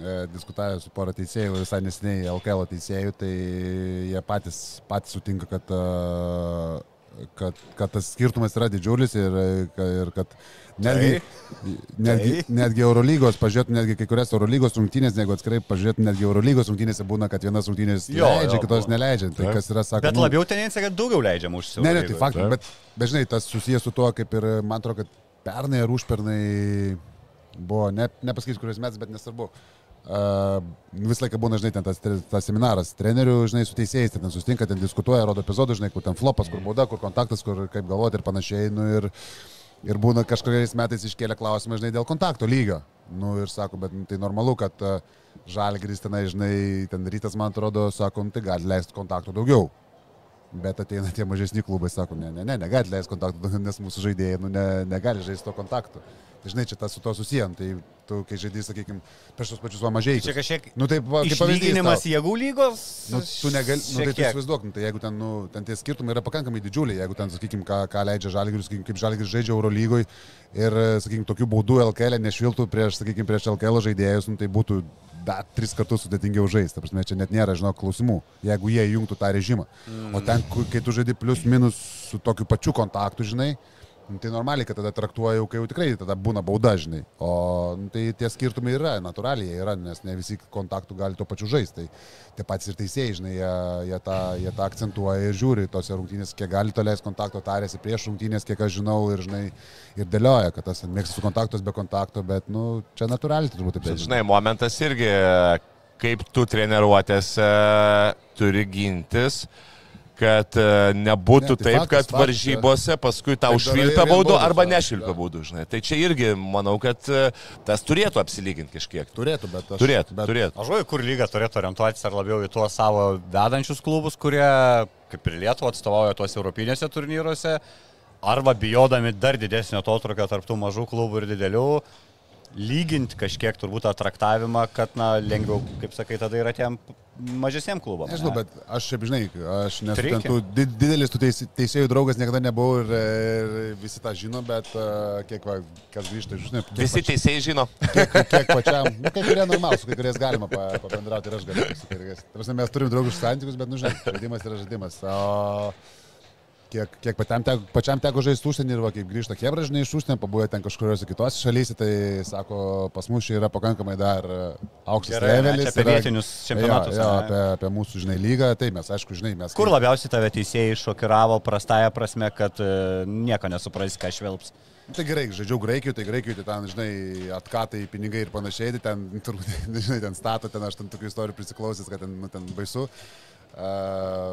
e, diskutavęs su pora teisėjų visai nesiniai LKL teisėjų, tai jie patys, patys sutinka, kad e, kad, kad tas skirtumas yra didžiulis ir, ir kad netgi, netgi, netgi Eurolygos, pažiūrėtum netgi kai kurias Eurolygos rungtynės, jeigu atskirai pažiūrėtum netgi Eurolygos rungtynėse būna, kad vienas rungtynės Jo, leidžia, jo, kitos neleidžia. Tai kas yra sakoma. Bet labiau tendencija, kad daugiau leidžiam užsienio. Ne, ne, tai faktas, bet, žinai, tas susijęs su tuo, kaip ir man atrodo, kad pernai ar užpernai buvo, ne, nepasakysiu, kuris metas, bet nesvarbu. Uh, visą laiką būna, žinai, ten tas, tas seminaras trenerių, žinai, su teisėjais, ten susitinka, ten diskutuoja, rodo epizodus, žinai, kur ten flopas, kur bauda, kur kontaktas, kur kaip galvoti ir panašiai. Nu, ir, ir būna kažkuriais metais iškėlė klausimą, žinai, dėl kontakto lygio. Nu, ir sako, bet nu, tai normalu, kad žalgris tenai, žinai, ten rytas, man atrodo, sako, nu, tai gali leisti kontakto daugiau. Bet ateina tie mažesni klubai, sako, ne, ne, ne, negali leisti kontaktų, nes mūsų žaidėjai nu, ne, negali žaisti to kontaktu. Žinai, čia tas su to susijęs, tai tu, kai žaidži, sakykime, prieš tos pačius mažai. Čia kažkiek Nu taip, kaip pavyzdys. jėgų lygos. Nu, tu negali, nu, tai tu įsivaizduok, nu, tai jeigu ten, nu, ten tie skirtumai yra pakankamai didžiuliai, jeigu ten, sakykime, ką, ką leidžia Žalgiris, sakykim, kaip Žalgiris žaidžia Eurolygoje ir, sakykime, tokių baudų LKL nešviltų prieš, sakykime, prieš LKL žaidėjus, nu, tai būtų dar tris kartus sudėtingiau žaisti. Prasme, čia net nėra, žinok, klausimų, jeigu jie įjungtų tą režimą. Mm. O ten, kai tu žaidži plius minus su tokiu pačiu kontaktu, žinai, tai normaliai, kad tada traktuoja jau, kai jau tikrai tada būna bauda, žinai. O nu, tai tie skirtumai yra, natūraliai yra, nes ne visi kontaktų gali tuo pačiu žaisti. Tai tie patys ir teisėjai, žinai, jie, jie, tą, jie tą akcentuoja ir žiūri tose rungtynėse, kiek gali to leisti kontakto, tarėsi prieš rungtynės, kiek aš žinau ir, žinai, ir dėlioja, kad tas mėgsta su kontaktos be kontakto, bet, nu, čia natūraliai turbūt taip. Bet, žinai, momentas irgi, kaip tu treniruotėse turi gintis kad e, nebūtų Ne, tai taip, faktas, kad varžybose paskui tau darai švilpia baudų arba nešvilpia baudų, žinai. Tai čia irgi, manau, kad e, tas turėtų apsilyginti kažkiek. Turėtų, bet aš. Turėtų, bet, turėtų. Aš žinau, kur lyga turėtų orientuotis ar labiau į tuos savo vedančius klubus, kurie, kaip ir Lietuva, atstovauja tuos europinėse turnyruose, arba bijodami dar didesnio atotrukio tarp tų mažų klubų ir didelių, lyginti kažkiek turbūt tą traktavimą, kad, na, lengviau, kaip sakai, tada yra tiem mažesiem klubam. Nežinau, ne? bet aš šiaip žinai, aš nesu Reikia. ten tų di- didelis tų teis, teisėjų draugas niekada nebuvau ir, ir visi tą žino, bet kiek va, kas grįžta žinai, Visi teisėjai žino. kiek, kiek pačiam, nu, kai kurie normalūs, su kai kuriais galima pa, pabendrauti ir aš galiu su kai kuriais. Ta prasme, mes turim draugiškus santykius, bet, nu, žinai, žaidimas yra žaidimas. O kiek, kiek pačiam teko, pačiam teko žaisti užsienį ir va, kaip grįžta Hebra, žinai, iš užsienio, pabuvę ten kažkuriuose kitose šalyse, tai sako, pas mus čia yra pakankamai dar e, aukštas Gerai, levelis. apie yra- vietinius čempionatus, Jo, jo, apie, apie mūsų, žinai, lygą, tai mes, aišku, žinai, mes. Kur labiausiai tave teisėjai šokiravo prastąją prasme, kad e, nieko nesupras, ką švelps? Tai gerai, žaidžiau Graikijoje, tai Graikijoje tai ten, žinai, atkatai, pinigai ir panašiai, tai ten, turbūt, žinai, ten stato, ten aš ten tokių istorijų prisiklausęs, kad ten, nu, ten baisu. Uh,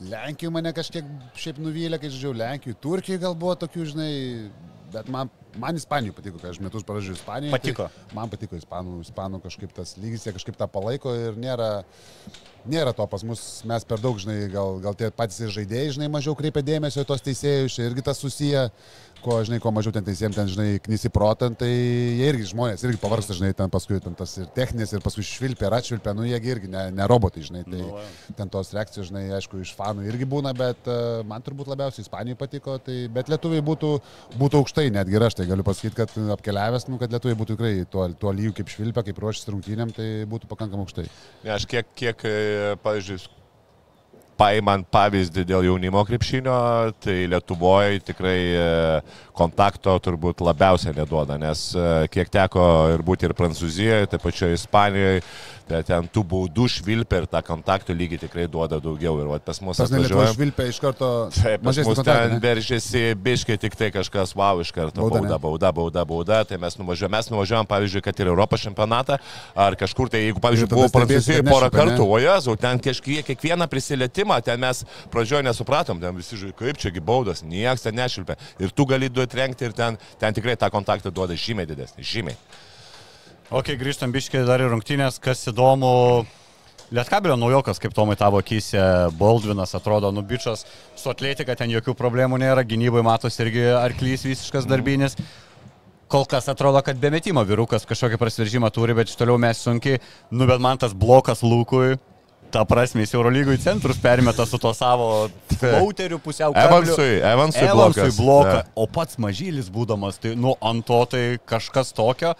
Lenkijoje mane kažkiek šiaip nuvylė, kai žaidžiau Lenkijoje, Turkijoje gal buvo tokių, žinai, bet man, man Ispanijoje patiko, kai aš metus pražiūrėjau Ispanijoje. Patiko. Tai man patiko Ispanų, Ispanų kažkaip tas lygis, jie kažkaip tą palaiko ir nėra, nėra to pas mus, mes per daug, žinai, gal, gal tie patys ir žaidėjai, žinai, mažiau kreipia dėmesio į tos teisėjus, irgi tas susiję, kuo, žinai, kuo mažiau ten teisėjim, ten, žinai, knisi protant, tai jie irgi žmonės, irgi pavarsta, žinai, ten paskui ten tas ir techninis, ir paskui švilpia, ir atšvilpia, nu jie irgi ne, ne robotai, žinai, tai Nu, ten tos reakcijos, žinai, aišku, iš fanų irgi būna, bet uh, man turbūt labiausiai Ispanijai patiko, tai, bet lietuviai būtų, būtų aukštai, netgi ir aš tai galiu pasakyti, kad apkeliavęs, nu, kad lietuviai būtų tikrai tuo, tuo lygiu kaip švilpia, kaip ruošiasi rungtynėm, tai būtų pakankamai aukštai. Ne, aš kiek, kiek e, pavyzdžiui, paimant pavyzdį dėl jaunimo krepšinio, tai Lietuvoje tikrai e, kontakto turbūt labiausiai neduoda, nes e, kiek teko ir būti ir Prancūzijoje, taip pačioje Ispanijoje, tai ten tų baudų švilpia ir tą kontakto lygį tikrai duoda daugiau. Ir vat pas mus atvažiuoja. švilpia iš karto Taip, pas mus ten veržėsi biškai tik tai kažkas, wow, iš karto Bauda, bauda, bauda, bauda, bauda, tai mes nuvažiuojam, mes nuvažiuojam, pavyzdžiui, kad ir Europos čempionatą, ar kažkur tai, jeigu, pavyzdžiui, buvau Prancūzijoje porą kartų, o jezu, ten kažkiek, kiekvieną prisilietimą, ten mes pradžioje nesupratom, ten visi žiūrėjo, kaip čiagi baudas, niekas ten nešilpia. Ir tu gali duoti trenkti ir ten, ten tikrai tą kontaktą duoda žymiai didesnį, žymiai. Ok, grįžtam biškiai dar į rungtynės, kas įdomu. Lietkabelio naujokas, kaip Tomai tavo akise, Baldvinas atrodo, nubičias, su atletika ten jokių problemų nėra, gynybai matos irgi arklys visiškas darbinis. Kol kas atrodo, kad be metimo vyrukas kažkokį prasiveržimą turi, bet iš toliau mes sunkiai, nu bet man tas blokas Lūkui, ta prasme, jis Eurolygų į centrus perimeta su to savo flauteriu pusiau. Evansui, Evansui, Evansui bloką, o pats mažylis būdamas, tai nu ant to tai kažkas tokio.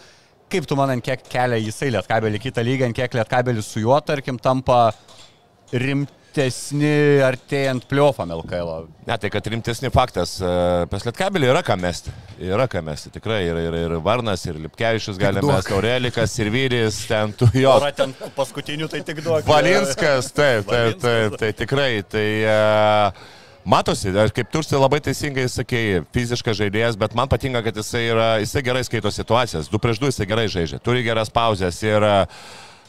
Kaip tu man ant kiek kelia jisai lietkabelį kitą lygą, ant kiek lietkabelis su juo, tarkim, tampa rim, rimtesni artėjant pliofam LKL. Ne, tai kad rimtesni faktas, e, pas Lietkabelį yra ką mesti. Yra ką mesti, tikrai. Ir, ir, ir Varnas, ir Lipkevičius gali mesti, Aurelikas, ir Vyris, ten tu jo. Yra ten paskutinių, tai tik duok. Valinskas, taip, taip, taip, tai tikrai. Tai, uh, Matosi, kaip tursi labai teisingai sakėjai, fiziškas žaidėjas, bet man patinka, kad jisai, yra, jisai gerai skaito situacijas. Du prieš du jisai gerai žaidžia, turi geras pauzes ir uh,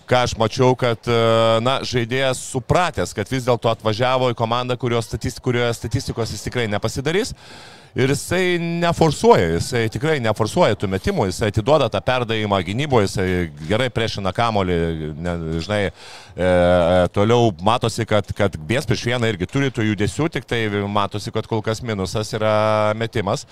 ką aš mačiau, kad e, na, žaidėjas supratęs, kad vis dėlto atvažiavo į komandą, statistik, kurioje statistikos jis tikrai nepasidarys. Ir jisai neforsuoja, jisai tikrai neforsuoja tų metimų, jisai atiduoda tą perdavimą gynyboje, jisai gerai priešina kamolį, ne, žinai, e, toliau matosi, kad, kad bės prieš vieną irgi turi tų judesių, tik tai matosi, kad kol kas minusas yra metimas.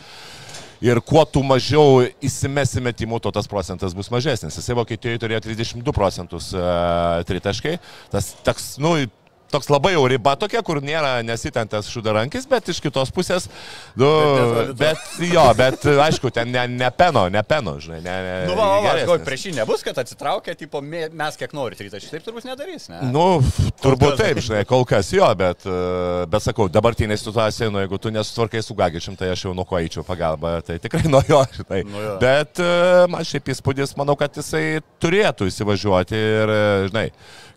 Ir kuo tu mažiau įsimesi metimų, tuo tas procentas bus mažesnis. Jisai Vokietijoje turėjo 32 procentus uh, tritaškai. Tas toks, nu, toks labai jau riba tokia, kur nėra nesitentas šudarankis, bet iš kitos pusės, nu, bet, jo, bet aišku, ten ne, ne peno, ne peno, žinai, ne. ne Nu, va, va, va, prieš jį nebus, kad atsitraukia, tipo, mes kiek nori, tai taip turbūt nedarys, ne? Nu, turbūt taip, žinai, kol kas jo, bet, e, bet sakau, dabartinė situacija, nu, jeigu tu nesutvarkai su Gagičiam, tai aš jau nuo ko eičiau pagalbą, tai tikrai nuo jo, žinai. Nu jo. Bet e, man šiaip įspūdis, manau, kad jisai turėtų įsivažiuoti ir, e, žinai,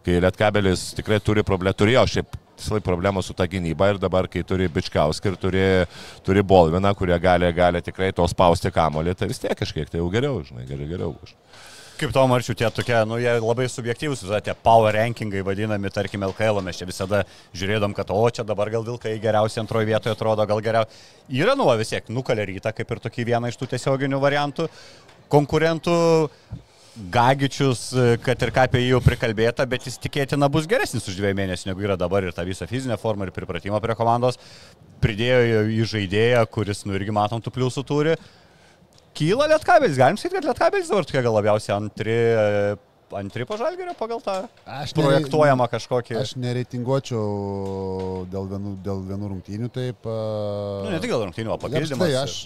kai Lietkabelis tikrai turi problemą, turėjo šiaip visą laiką problemą su ta gynyba ir dabar, kai turi Bičkauską ir turi, turi Bolviną, kurie gali, gali tikrai to spausti kamolį, tai vis tiek kažkiek tai jau geriau, žinai, geriau, geriau. Kaip to marčių tie tokie, nu, jie labai subjektyvūs, visada tie power rankingai vadinami, tarkim, LKL, mes čia visada žiūrėdom, kad, o, čia dabar gal Vilkai geriausiai antroje vietoje atrodo, gal geriau. Yra, nu, va, vis tiek, nukalė rytą, kaip ir tokį vieną iš tų tiesioginių variantų. Konkurentų Gagičius, kad ir ką apie jį jau prikalbėta, bet jis tikėtina bus geresnis už dviejų mėnesių, negu yra dabar ir tą visą fizinę formą ir pripratimą prie komandos. Pridėjo į žaidėją, kuris, nu, irgi matom, tų pliusų turi. Kyla Lietkabelis, galim sakyti, kad Lietkabelis dabar tokia gal labiausiai antri, antri pažalgerio pagal tą Aš projektuojamą kažkokį. Aš nereitinguočiau dėl vienų, dėl vienų rungtynių taip. a, Nu, ne tik dėl rungtynių, o papildymas. aš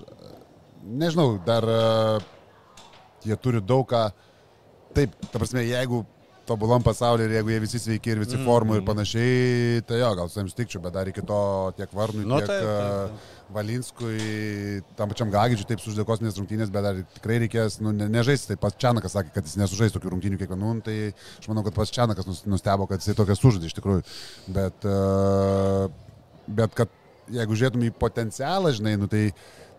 nežinau, dar jie turi daug ką. Taip, ta prasme, jeigu tobulam pasaulyje ir jeigu jie visi sveiki ir visi mm. formų ir panašiai, tai jo, gal su jiems tikčiau, bet dar iki to tiek Varnui, Nu, tiek taip, taip, a, taip. Valinskui, tam pačiam Gagičiui taip suždėkosnės rungtynės, bet dar tikrai reikės, nu, ne, nežaisti, tai pats Čianakas sakė, kad jis nesužais tokių rungtynių kiekvienų, nu, tai aš manau, kad pats Čianakas nus- nustebo, kad jisai tokias sužaidė iš tikrųjų. Bet, a, bet kad jeigu žiūrėtum į potencialą, žinai, nu, tai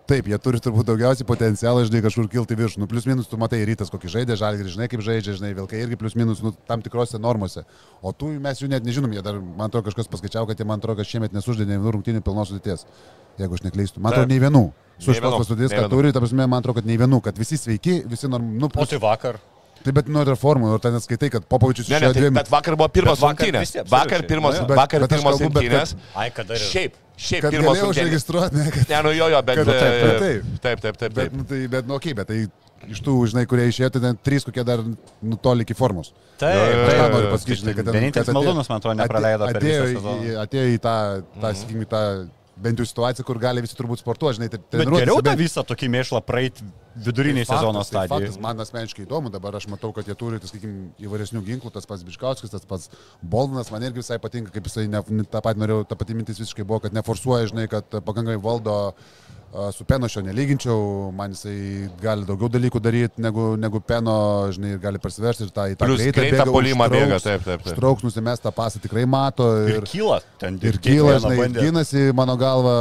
Taip, jie turi turbūt daugiausiai potencialą, žinai, kažkur kilti virš. Nu, plius minus tu matai rytas, kokį žaidė, žalgirį, žinai, kaip žaidžia, žinai, vilkai irgi plius minus, nu, tam tikrose normose. O tu mes jų net nežinom, jie dar, man atrodo, kažkas paskaičiavo, kad jie, man atrodo, kad šiemet nesužaidė nei vienų rungtynių pilnos sudėties. Jeigu aš neklystu. Man atrodo, nei vienų. Su šios pasudės, vienų. turi, ta prasme, man atrodo, kad nei vienų, kad visi sveiki, visi norm... Nu, O plus, tai vakar. Tai bet nuo reformų, ir ten skaitai, kad Popovičius išėjo tai, dviem. bet vakar buvo pirmas rungtynės. Vakar pirmas, Nu. Bet- vakar bet pirmas rungtynės. Ai, kada ir. Šiaip, šiaip Kad pirmas užregistruoti, ne, kad... Ne, nu jo, jo, bet... Kad- taip, taip, e, taip. Taip, taip, taip. Bet, nu, tai, bet, nu, okay, bet tai iš tų, žinai, kurie išėjo, tai ten trys kokie dar nutoli iki formos. Taip, Aš tą noriu pasakyti, kad ten... Vienintelis atėjo- malūnas, man atrodo, nepraleido per atėjo, visą į- sezoną. į- atėjo į tą, tą sakykime, tą bent jau situaciją, kur gali visi turbūt sportuoti, žinai, tai geriau tą visą tokį mėšlą praeit viduriniai sezono Tai faktas, stadijai. man asmeniškai įdomu, dabar aš matau, kad jie turi, tai, sakykime, įvairesnių ginklų, tas pats Biškauskas, tas pats Boldinas, man irgi visai patinka, kaip jisai, ne, tą patį norėjau, ta pati mintis visiškai buvo, kad neforsuoja, žinai, kad pakankamai valdo a, su Peno šio nelyginčiau, man jisai gali daugiau dalykų daryti negu, negu Peno, žinai, gali prasiversti ir tą į tą greitą greitą užtrauks- bėga, taip, taip, taip. Užtrauks, nusimes tą pasą tikrai mato. Ir Ir, kyla ten Ir kyla, žinai, gynasi, mano galva,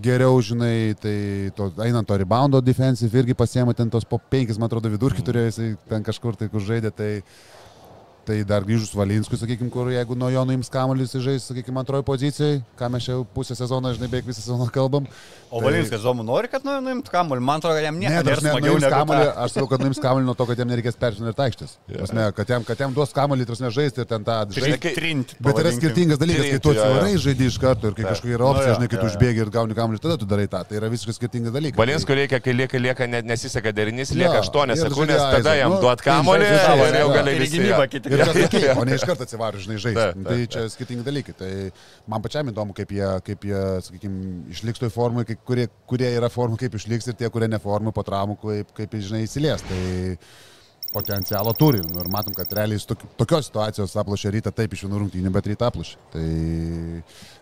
geriau, žinai, tai to, einant to reboundo defensive irgi pasiema ten tos po penkis, man atrodo, vidurkį turėjo jisai ten kažkur tai, kur žaidė, tai, tai dar grįžus Valinskui, sakykime, kur jeigu nuo jo nuims kamuolį, jis žais, sakykime, antroji pozicijai, ką mes čia jau pusę sezono, žinai, beveik visą sezoną kalbam. O Tai- Valinskas Zomu nori, kad nu, nuimt kamuolį. Man atrodo, kad jam Ne, nieko ne, ne, nuims kamuolį, tą. aš sakau, kad nuims kamuolį nuo to, kad jam nereikės peržiūrėti ir taikštis. Yeah. Kad, jam, kad jam duos kamuolį, trasme, žaisti ir ten tą Žinai, žaisti. trint. Bet yra skirtingas dalykas, kai tu atsivarai žaidži iš karto ir kai kažkokia yra opcija, Nu, jo, žinai, kai tu užbėgi ir gauni kamuolį, tada tu darai tą. Tai yra visiškai skirtingas dalykas. Valinsko reikia, kai lieka, lieka ne- nesiseka derinys, lieka 8 ir sekundės, tada jam Nu, duot tai savo, ir jau gali Ir į visi. Gynybą jo. kiti. Ir atsakai, o ne iš karto atsivarai, žinai, žaisti. Tai čia skirtingi dalykai. Tai man pačiam įdomu, kaip jie, kaip jie sakykime, išliks toj formui, kai kurie, kurie yra formų, kaip išliks ir tie, kurie neformų po traumų, kaip, kaip žinai, įsilies. Tai potencialo turi. Nu, ir matom, kad realiai tokios situacijos aplošė rytą taip iš vienų rungtynių, bet rytą aplošė. Tai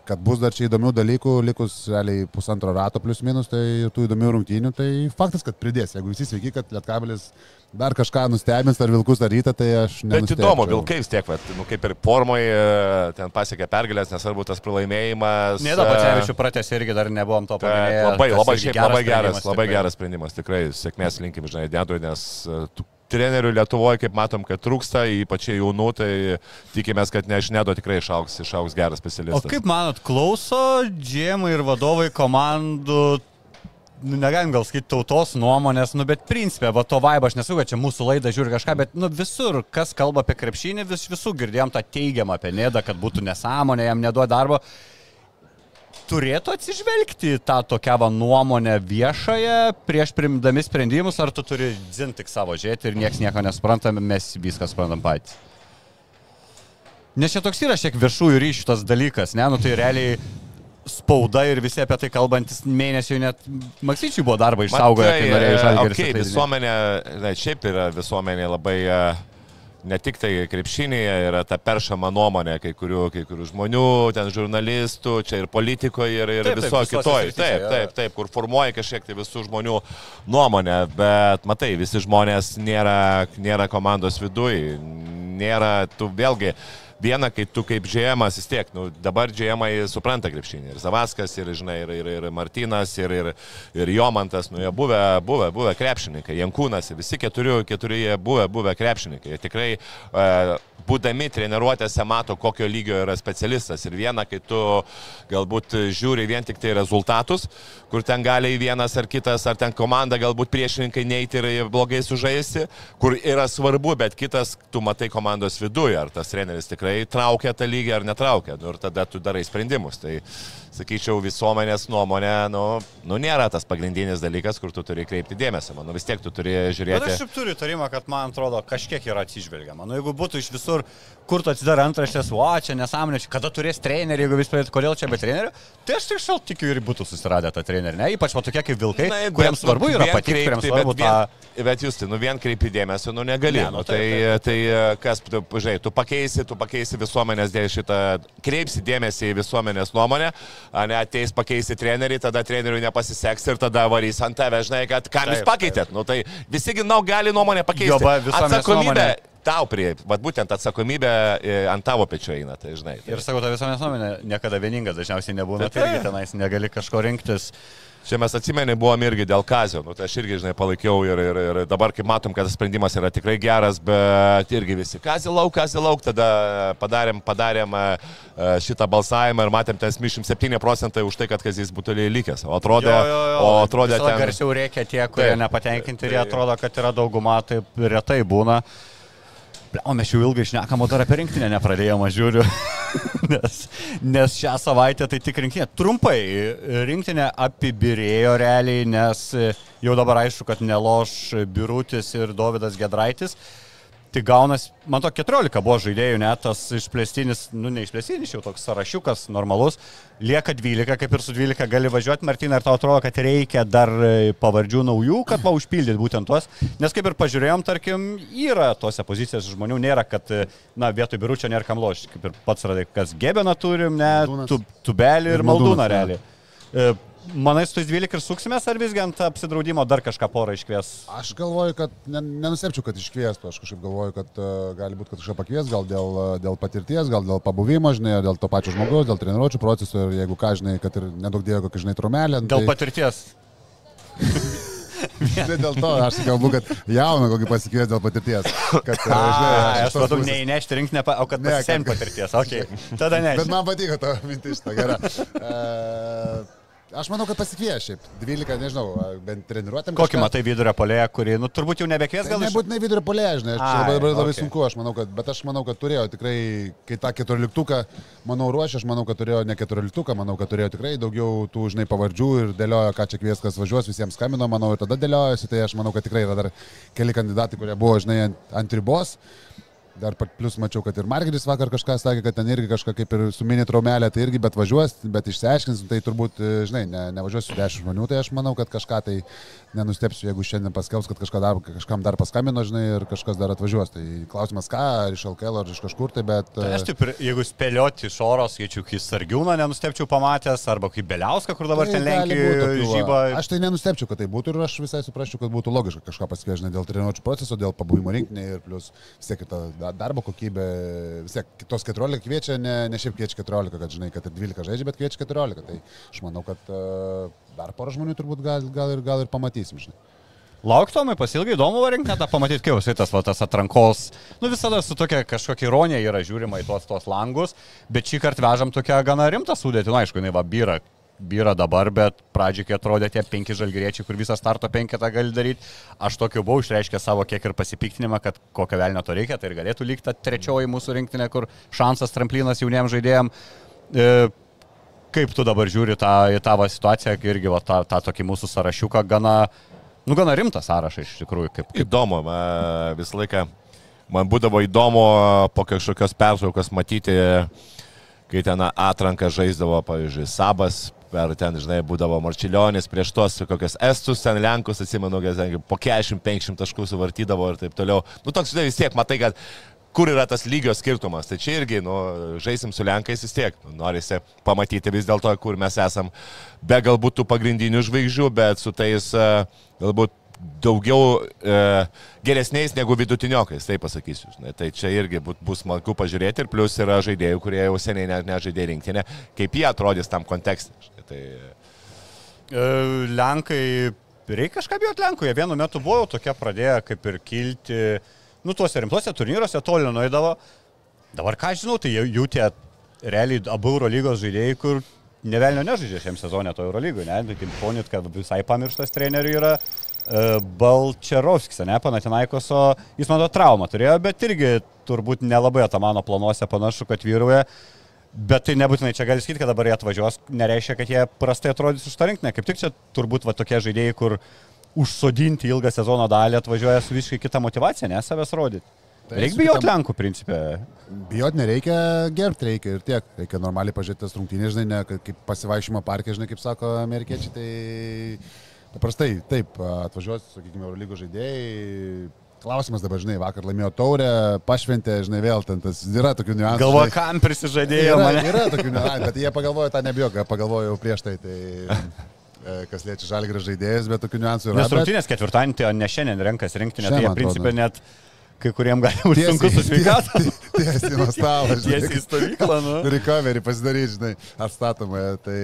kad bus dar čia įdomių dalykų, likus realiai pusantro rato plus minus, tai ir tų įdomių rungtynių, tai faktas, kad pridės. Jeigu visi sveiki, kad Lietkabelis dar kažką nustebins, ar Vilkus ar rytą, tai aš ne. Bet įdomu, Vilkai vis tiek, vat, nu, kaip ir formoje ten pasiekė pergalės, nesvarbu tas pralaimėjimas. Nėda e, pačiavičių pratęs irgi dar nebuvom to Tai paminėję. labai, labai, šiaip labai geras, sprendimas labai tikrai. geras sprendimas, tikrai sėkmės linkim, žinai, Dėdui, nes e, tų trenerių Lietuvoje, kaip matom, kad trūksta, ypač jaunų, tai tikimės, kad nežinėdo tikrai išauks, išauks geras O specialistas. kaip manot, klauso džiemai ir vadovai komandų, nu, negalim gal skaityti tautos nuomonės, nu, bet principė, va to vaibą, aš nesu, kad čia mūsų laida žiūri kažką, bet, nu, visur, kas kalba apie krepšinį, vis, visų girdėjom tą teigiamą apie Nėdą, kad būtų nesąmonė, jam neduoda darbo. Turėtų atsižvelgti tą tokią va nuomonę viešąją prieš primdami sprendimus, ar tu turi dzin tik savo žiūrėti ir niekas nieko nesuprantam, mes viską suprantam patys. Nes čia toks yra šiek viešųjų ryšių tas dalykas, ne, nu tai realiai spauda ir visi apie tai kalbantis mėnesių net Maksyčiui buvo darbą išsaugoję, kai norėjo žalgį. Okay, visuomenė, na, šiaip yra visuomenė labai, e, ne tik tai krepšinėje yra ta peršama nuomonė kai kurių, kai kurių žmonių, ten žurnalistų, čia ir politikoje, ir, ir Taip, taip, viso visose kitoj. srityse, Taip, jo. taip, taip, kur formuoja kažkiek tai visų žmonių nuomonę, bet matai, visi žmonės nėra, nėra komandos viduje, nėra, tu vėlgi, Viena, kai tu kaip žiemas vis tiek, nu, dabar žiemai supranta krepšinį. Ir Zavaskas, ir, žinai, ir, ir, ir Martinas, ir, ir, ir Jomantas, nu, jie buvę, buvę, buvę krepšininkai, Jankūnas, visi keturi, keturi jie buvę, buvę krepšininkai. Jie tikrai, uh, būdami treniruotėse, mato, kokio lygio yra specialistas. Ir viena, kai tu galbūt žiūri vien tik tai rezultatus, kur ten gali vienas ar kitas, ar ten komanda, galbūt priešininkai neiti ir blogai sužaisti, kur yra svarbu, bet kitas, tu matai komandos viduje, ar tas treneris tikrai traukia tą lygį ar netraukia. Nu, ir tada tu darai sprendimus. Tai, sakyčiau, visuomenės nuomonė, nu, nu, nėra tas pagrindinis dalykas, kur tu turi kreipti dėmesį. Nu, vis tiek tu turi Bet žiūrėti. aš šiaip turiu tarimą, kad man atrodo, kažkiek yra atsižvelgiama. Nu, jeigu būtų iš visur, kur tu atsidar antraštės, o čia nesąmonė, kada turės trenerį, jeigu vis pradėtų, kodėl čia be trenerio, tai aš tik šal tikiu ir būtų susiradę tą trenerį. Ne? Ypač va tokie kaip vilkai, Na, jeigu kuriems vien- svarbu yra patikti, kuriems svarbu bet tą... vien- Bet jūs, tai, nu vien kreipi dėmesio, nu negali. Ne, nu, nu, taip, tai, tai e, kas, tu, žinai, tu pakeisi, tu pakeisi visuomenės dėl šitą, kreipsi dėmesį į visuomenės nuomonę, ne ateis pakeisi trenerį, tada treneriui nepasiseks ir tada varys ant tave, žinai, kad ką jūs Taip, pakeitėt. Nu, tai visi ginau gali nuomonę pakeisti. Joba, Atsakomybė nuomonė. tau prie, vad būtent atsakomybė e, ant tavo pečių eina, tai žinai. Tai. Ir sakau, ta visuomenės nuomonė niekada vieninga, dažniausiai nebūna, Taip, tai irgi taip. tenais negali kažko rinktis. Čia mes atsimenė, buvom irgi dėl kazio, nu, tai aš irgi, žinai, palaikiau ir, ir, ir dabar, kaip matom, kad tas sprendimas yra tikrai geras, bet irgi visi, kazio lauk, kazio lauk, tada padarėm, padarėm e, šitą balsavimą ir matėm ten 77 procentai už tai, kad kazis būtų likęs. O atrodė, o atrodė ten... garsiau reikia tie, kurie Taip. nepatenkinti ir jie atrodo, kad yra dauguma, taip retai būna. O mes jau ilgai šnekam, o dar apie rinktinę nepradėjome, žiūriu. nes, nes šią savaitę tai tik rinktinė. Trumpai, rinktinė apibirėjo realiai, nes jau dabar aišku, kad neloš Birutis ir Davidas Gedraitis. Tai gaunas, man to 14 buvo žaidėjų, net tas išplėstinis, nu ne išplėstinis, jau toks sąrašiukas normalus, lieka 12, kaip ir su 12 gali važiuoti, Martina, ar tau atrodo, kad reikia dar e, pavardžių naujų, kad va užpildyti būtent tuos, nes kaip ir pažiūrėjom, tarkim, yra tose pozicijose žmonių, nėra, kad, e, na, vietoj biručio nėra kam lošti, kaip ir pats radai, kas Gebeną turim, ne, tu, Tubelį ir Maldūną realiai. E, Manai, su tais 12 ir suksimės, ar visgi ant apsidraudimo dar kažką porą iškvies? Aš galvoju, kad ne, nenusepčiau, kad iškviestų. Aš kažkaip galvoju, kad uh, gali būti, kad kažką pakvies, gal dėl, uh, dėl patirties, gal dėl pabuvimo, žinai, dėl to pačio žmogaus, dėl treniruočio proceso ir jeigu ką, žinai, kad ir nedaug dėjo kokią, žinai, trumelę. Dėl patirties. Tai dėl to aš kalbu, kad jauną kokį pasikvies dėl patirties. Kad, žinai, A, iš aš tos matau, pusės- neįnešti rinktinę, o kad pasisemti patirties. Okay. Tada ne. Bet man patiko to mintis, šitą gerą. Uh, aš manau, kad pasikvies šiaip. 12, nežinau, bent treniruotėm. Kokį matai vidurio polėje, kurį, nu, turbūt jau nebekvies Tai gal iš... nebūtinai vidurio polė, žinai, aš labai, labai, labai okei. sunku, aš manau, kad, bet aš manau, kad turėjo tikrai, kai tą keturioliktuką, manau, ruošė, aš manau, kad turėjo ne keturioliktuką, manau, kad turėjo tikrai daugiau tų, žinai, pavardžių ir dėliojo, ką čia kvies, kas važiuos, visiems skambino, manau, ir tada dėliojasi, tai aš manau, kad tikrai yra dar keli kandidatai, kurie buvo, žinai, ant, ant ribos. Dar plus mačiau, kad ir Margeris vakar kažką sakė, kad ten irgi kažką kaip ir su mini traumelė, tai irgi bet važiuos, bet išsiaiškins, tai turbūt, e, žinai, ne, nevažiuosiu 10 žmonių, tai aš manau, kad kažką tai nenustepsiu, jeigu šiandien paskelbs, kad kažką dar, kažkam dar paskambino, žinai, ir kažkas dar atvažiuos. Tai klausimas, ką, ar iš LKL, ar iš kažkur, tai bet... Tai aš taip, jeigu spėlioti iš oro, skaičiu, kai Sargiūną nenustepčiau pamatęs, arba kaip Beliauską, kur dabar Tai ten Lenkijoje žyba. Aš tai nenustepčiau, kad tai būtų ir aš visai suprasčiau, kad būtų logiška kažką pasikežinti dėl treniruočio proceso, dėl pabuvimo rinkinėje ir plus vis tiek kita darbo kokybė, vis tiek kitos 14 kviečia, ne, ne šiaip kviečia 14, kad žinai, kad ir 12 žaidžia, bet kviečia 14. Tai aš manau, kad uh, dar porą žmonių turbūt gal, gal, ir, gal ir pamatysim, žinai. Lauktomai pasilgai įdomu varinkti, net tą pamatyti, kaip jisai tas, va, tas atrankos, nu visada su tokia kažkokia ironija yra žiūrima į tuos, tuos langus, bet šį kartą vežam tokią gana rimtą sudėtį, nu aišku, jinai va byra, byra dabar, bet pradžioje, kai atrodė tie penki žalgyriečiai, kur visą starto penketą gali daryti, aš tokiu buvau išreiškęs savo kiek ir pasipiktinimą, kad kokio velnio to reikia, tai ir galėtų likti ta trečioji mūsų rinktinė, kur šansas tramplinas jauniems žaidėjams. E, kaip tu dabar žiūri tą, į tavo situaciją, irgi va, tą, tą tokį mūsų sąrašiuką gana, nu gana rimtą sąrašą iš tikrųjų, kaip, kaip Įdomu, visą laiką man būdavo įdomu po kažkokios pertraukos matyti, kai ten atranką žaisdavo, pavyzdžiui, Sabas, per ten, žinai, būdavo Marčilionis prieš tos kokias Estus, ten Lenkus, atsimenu, ten po 40-50 taškų suvartydavo ir taip toliau. Nu, toks, žinai, vis tiek matai, kad kur yra tas lygio skirtumas. Tai čia irgi, nu, žaisim su Lenkais vis tiek. Nu, norisi pamatyti vis dėlto, kur mes esam. Be galbūt tų pagrindinių žvaigždžių, bet su tais e, galbūt daugiau e, geresniais negu vidutiniokais, taip pasakysiu. Žinai. Tai čia irgi bus smagu pažiūrėti ir plus yra žaidėjų, kurie jau seniai ne, nežaidė rinktinę, kaip jie atrodys tam kontekste. Tai, E, Lenkai, reikia kažką bijoti Lenkų, jie vienu metu buvo tokie pradėję kaip ir kilti, nu tuose rimtuose turnyruose toli nuėdavo. Dabar ką žinau, tai jų, tie realiai abu Euro lygos žaidėjai, kur nevelnio nežaidžia šiam sezonė to Euro lygų, ne? Tai ponit, kad visai pamirštas trenerių yra e, Balčerovskis, ne, Panatinaikoso, jis man to traumą turėjo, bet irgi turbūt nelabai Atamano planuose panašu, kad vyruoja. Bet tai nebūtinai čia gali sakyti, kad dabar jie atvažiuos, nereiškia, kad jie prastai atrodys už tą rinkinę. Kaip tik čia turbūt va, tokie žaidėjai, kur užsodinti ilgą sezono dalį atvažiuoja su visiškai kita motivacija, ne savęs rodyti. Tai Reikia bijoti Lenkų principė. Bijot nereikia, gerbti reikia ir tiek. Reikia normaliai pažiūrėti tas rungtynės, žinai, ne, kaip pasivaikščiojimo parke, žinai, kaip sako amerikiečiai, tai paprastai taip, atvažiuos, sakykime, Eurolygos žaidėjai. Klausimas dabar, žinai, vakar laimėjo taurę, pašventė, žinai, vėl ten tas yra tokių niuansų. Galvoju, kam prisižadėjo yra, mane. yra tokių niuansų, bet jie pagalvojo tą nebijok, pagalvojau prieš tai, tai e, kas liečia žalgrį žaidėjus, bet tokių niuansų yra. Nes bet- rungtynės ketvirtadienį, tai o ne šiandien renkas rinktinė, tai jie principė atrodo. Kai kuriem gali būti sunku su sveikata. Tiesiai nuo stalo, žinai. Tiesiai į stovyklą, nu. Recovery pasidaryti, žinai, atstatomą. Tai,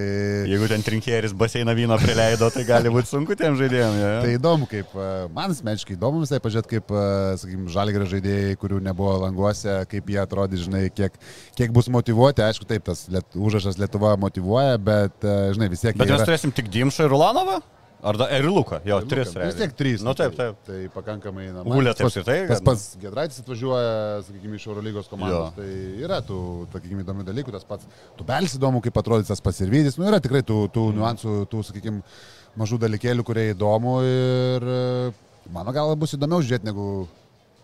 Jeigu ten trinkėris baseiną vyno prileido, tai gali būti sunku tiem žaidėjim. Ja. tai įdomu, kaip, e, man asmeniškai įdomu visai pažiūrėti, kaip, sakykime, žalgerio žaidėjai, kurių nebuvo languose, kaip jie atrodys, žinai, kiek, kiek bus motivuoti. Aišku, taip, tas liet, užrašas Lietuva motivuoja, bet, e, žinai, vis tiek... Bet mes yra- turėsim tik Dimšą ir Ulanovą? Ar da, ir Luką? Jo, tris. Vis tiek trys. Nu taip, taip. Tai pakankamai na, Gulė tas pats- apskritai, Tas pats Gedraitis atvažiuoja, sakykime, iš Eurolygos komandos. Jo. Tai yra tų, sakykime, įdomių dalykų. Tas pats Tubelis įdomu, kaip atrodys tas pats ir Vydis. Nu, yra tikrai tų, tų niuansų, tų, sakykime, mažų dalykėlių, kurie įdomu. Ir e, mano galva bus įdomiau žiūrėti negu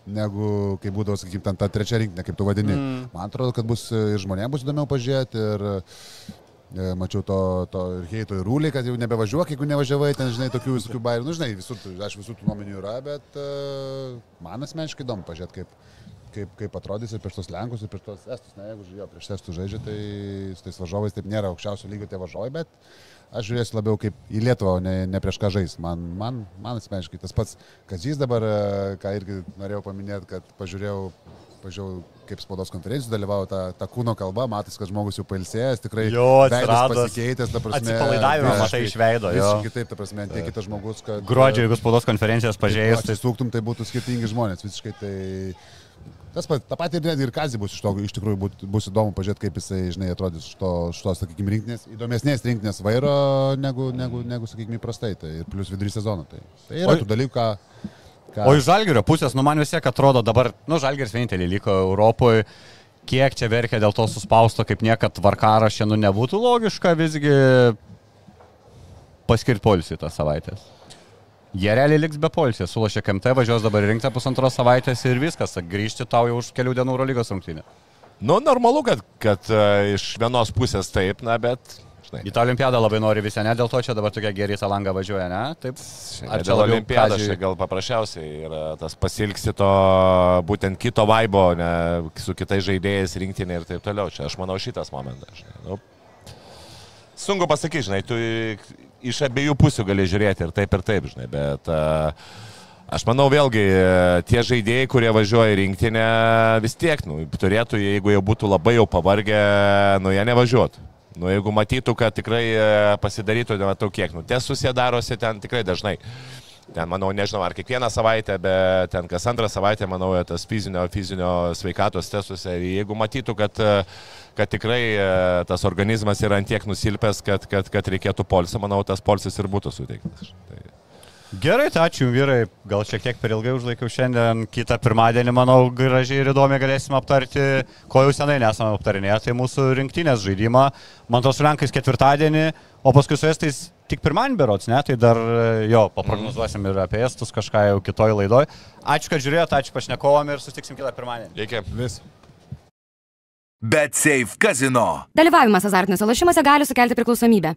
negu kai būdavo, sakykime, ten ta trečia rinkinė, kaip tu vadini. Mm. Man atrodo, kad bus e, ir žmonėms bus įdomiau pažiūrėti. Ir, Mačiau to, to ir heito ir rūlį, kad jau nebevažiuok, jeigu nevažiavai, ten, žinai, tokių visokių bairių, nu, žinai, visur, tų- aš visų tų nuomonių yra, bet uh, man asmeniškai įdomu pažiūrėti, kaip, kaip, kaip atrodys ir prieš tos Lenkus, ir prieš tos Estus, ne, jeigu jo prieš Estus žaidžia, tai su tais važiovais taip nėra aukščiausio lygio tie važiovai, bet aš žiūrėsiu labiau kaip į Lietuvą, ne, ne prieš ką žais. Man, man, man asmeniškai tas pats, kas jis dabar, e, ką irgi norėjau paminėti, kad pažiūrėjau, pažiūrėjau kaip spaudos konferencijų dalyvavo ta, ta kūno kalba, matas, kad žmogus jau pailsėjęs, tikrai Jo, pasikeitęs, ta prasme. atsipalaidavimą matai iš veido, jo. Visiškai kitaip, ta prasme, tiek kitas žmogus, kad... Gruodžio, jeigu spaudos konferencijas pažiūrėjus, Tai suktum, tai būtų skirtingi žmonės, visiškai tai... Tas pat, tą patį ir netgi ir Kazį bus iš to, iš tikrųjų būt, bus įdomu pažiūrėti, kaip jisai, žinai, atrodys iš to, to sakykime, rinkinės, įdomesnės rinkinės vairo negu, negu, negu sakykime, įprastai. Tai ir plus vidury sezono. Tai, tai yra Oi. tų dalykų, ką... ką O iš Žalgerio pusės, nu man vis tiek atrodo dabar, nu Žalgeris vienintelį liko Europoje, kiek čia verkia dėl to suspausto, kaip niekad tvarkara šiandien nebūtų logiška visgi paskirti polisį tą savaitę. Jie realiai liks be polsės, sulošė KMT, važiuos dabar rinkti pusantros savaitės ir viskas, grįžti tau jau už kelių dienų Eurolygos rungtynė. Nu, normalu, kad, kad uh, iš vienos pusės taip, na, bet, žinai. Į tą olimpiadą labai nori visi, ne dėl to čia dabar tokia geri tą langą važiuoja, ne? Taip. Ar čia dėl olimpiados, čia gal paprasčiausiai yra tas pasilgsi to būtent kito vaibo, ne, su kitais žaidėjais rinktinė ir taip toliau. Čia aš manau šitas momentas. Žinai. Nu, sunku pasakyti, žinai, tu iš abiejų pusių gali žiūrėti ir taip ir taip, žinai, bet uh, Aš manau vėlgi, tie žaidėjai, kurie važiuoja į rinktinę, vis tiek, nu, turėtų, jeigu jau būtų labai jau pavargę, nu, jie nevažiuotų. Nu, jeigu matytų, kad tikrai pasidarytų, nematau kiek, nu, testus jie darosi ten tikrai dažnai. Ten, manau, nežinau, ar kiekvieną savaitę, bet ten kas antrą savaitę, manau, tas fizinio, fizinio sveikatos testuose. Ir jeigu matytų, kad, kad tikrai tas organizmas yra antiek nusilpęs, kad, kad, kad reikėtų polsio, manau, tas polsis ir būtų suteiktas. Tai... Gerai, tai ačiū vyrai, gal šiek tiek per ilgai užlaikiau šiandien, kitą pirmadienį, manau, gražiai ir įdomiai galėsime aptarti, ko jau senai nesame aptarinėję, tai mūsų rinktinės žaidimą, man tos rankais ketvirtadienį, o paskui su estais tik pirmadienį berots, ne, tai dar jo, paprognozuosim ir apie estus kažką jau kitoj laidoj. Ačiū, kad žiūrėjote, ačiū pašnekovom ir susitiksim kitą pirmadienį. Reikia. Vis. Bet Safe Casino. Dalyvavimas azartiniuose lošimuose gali sukelti priklausomybę.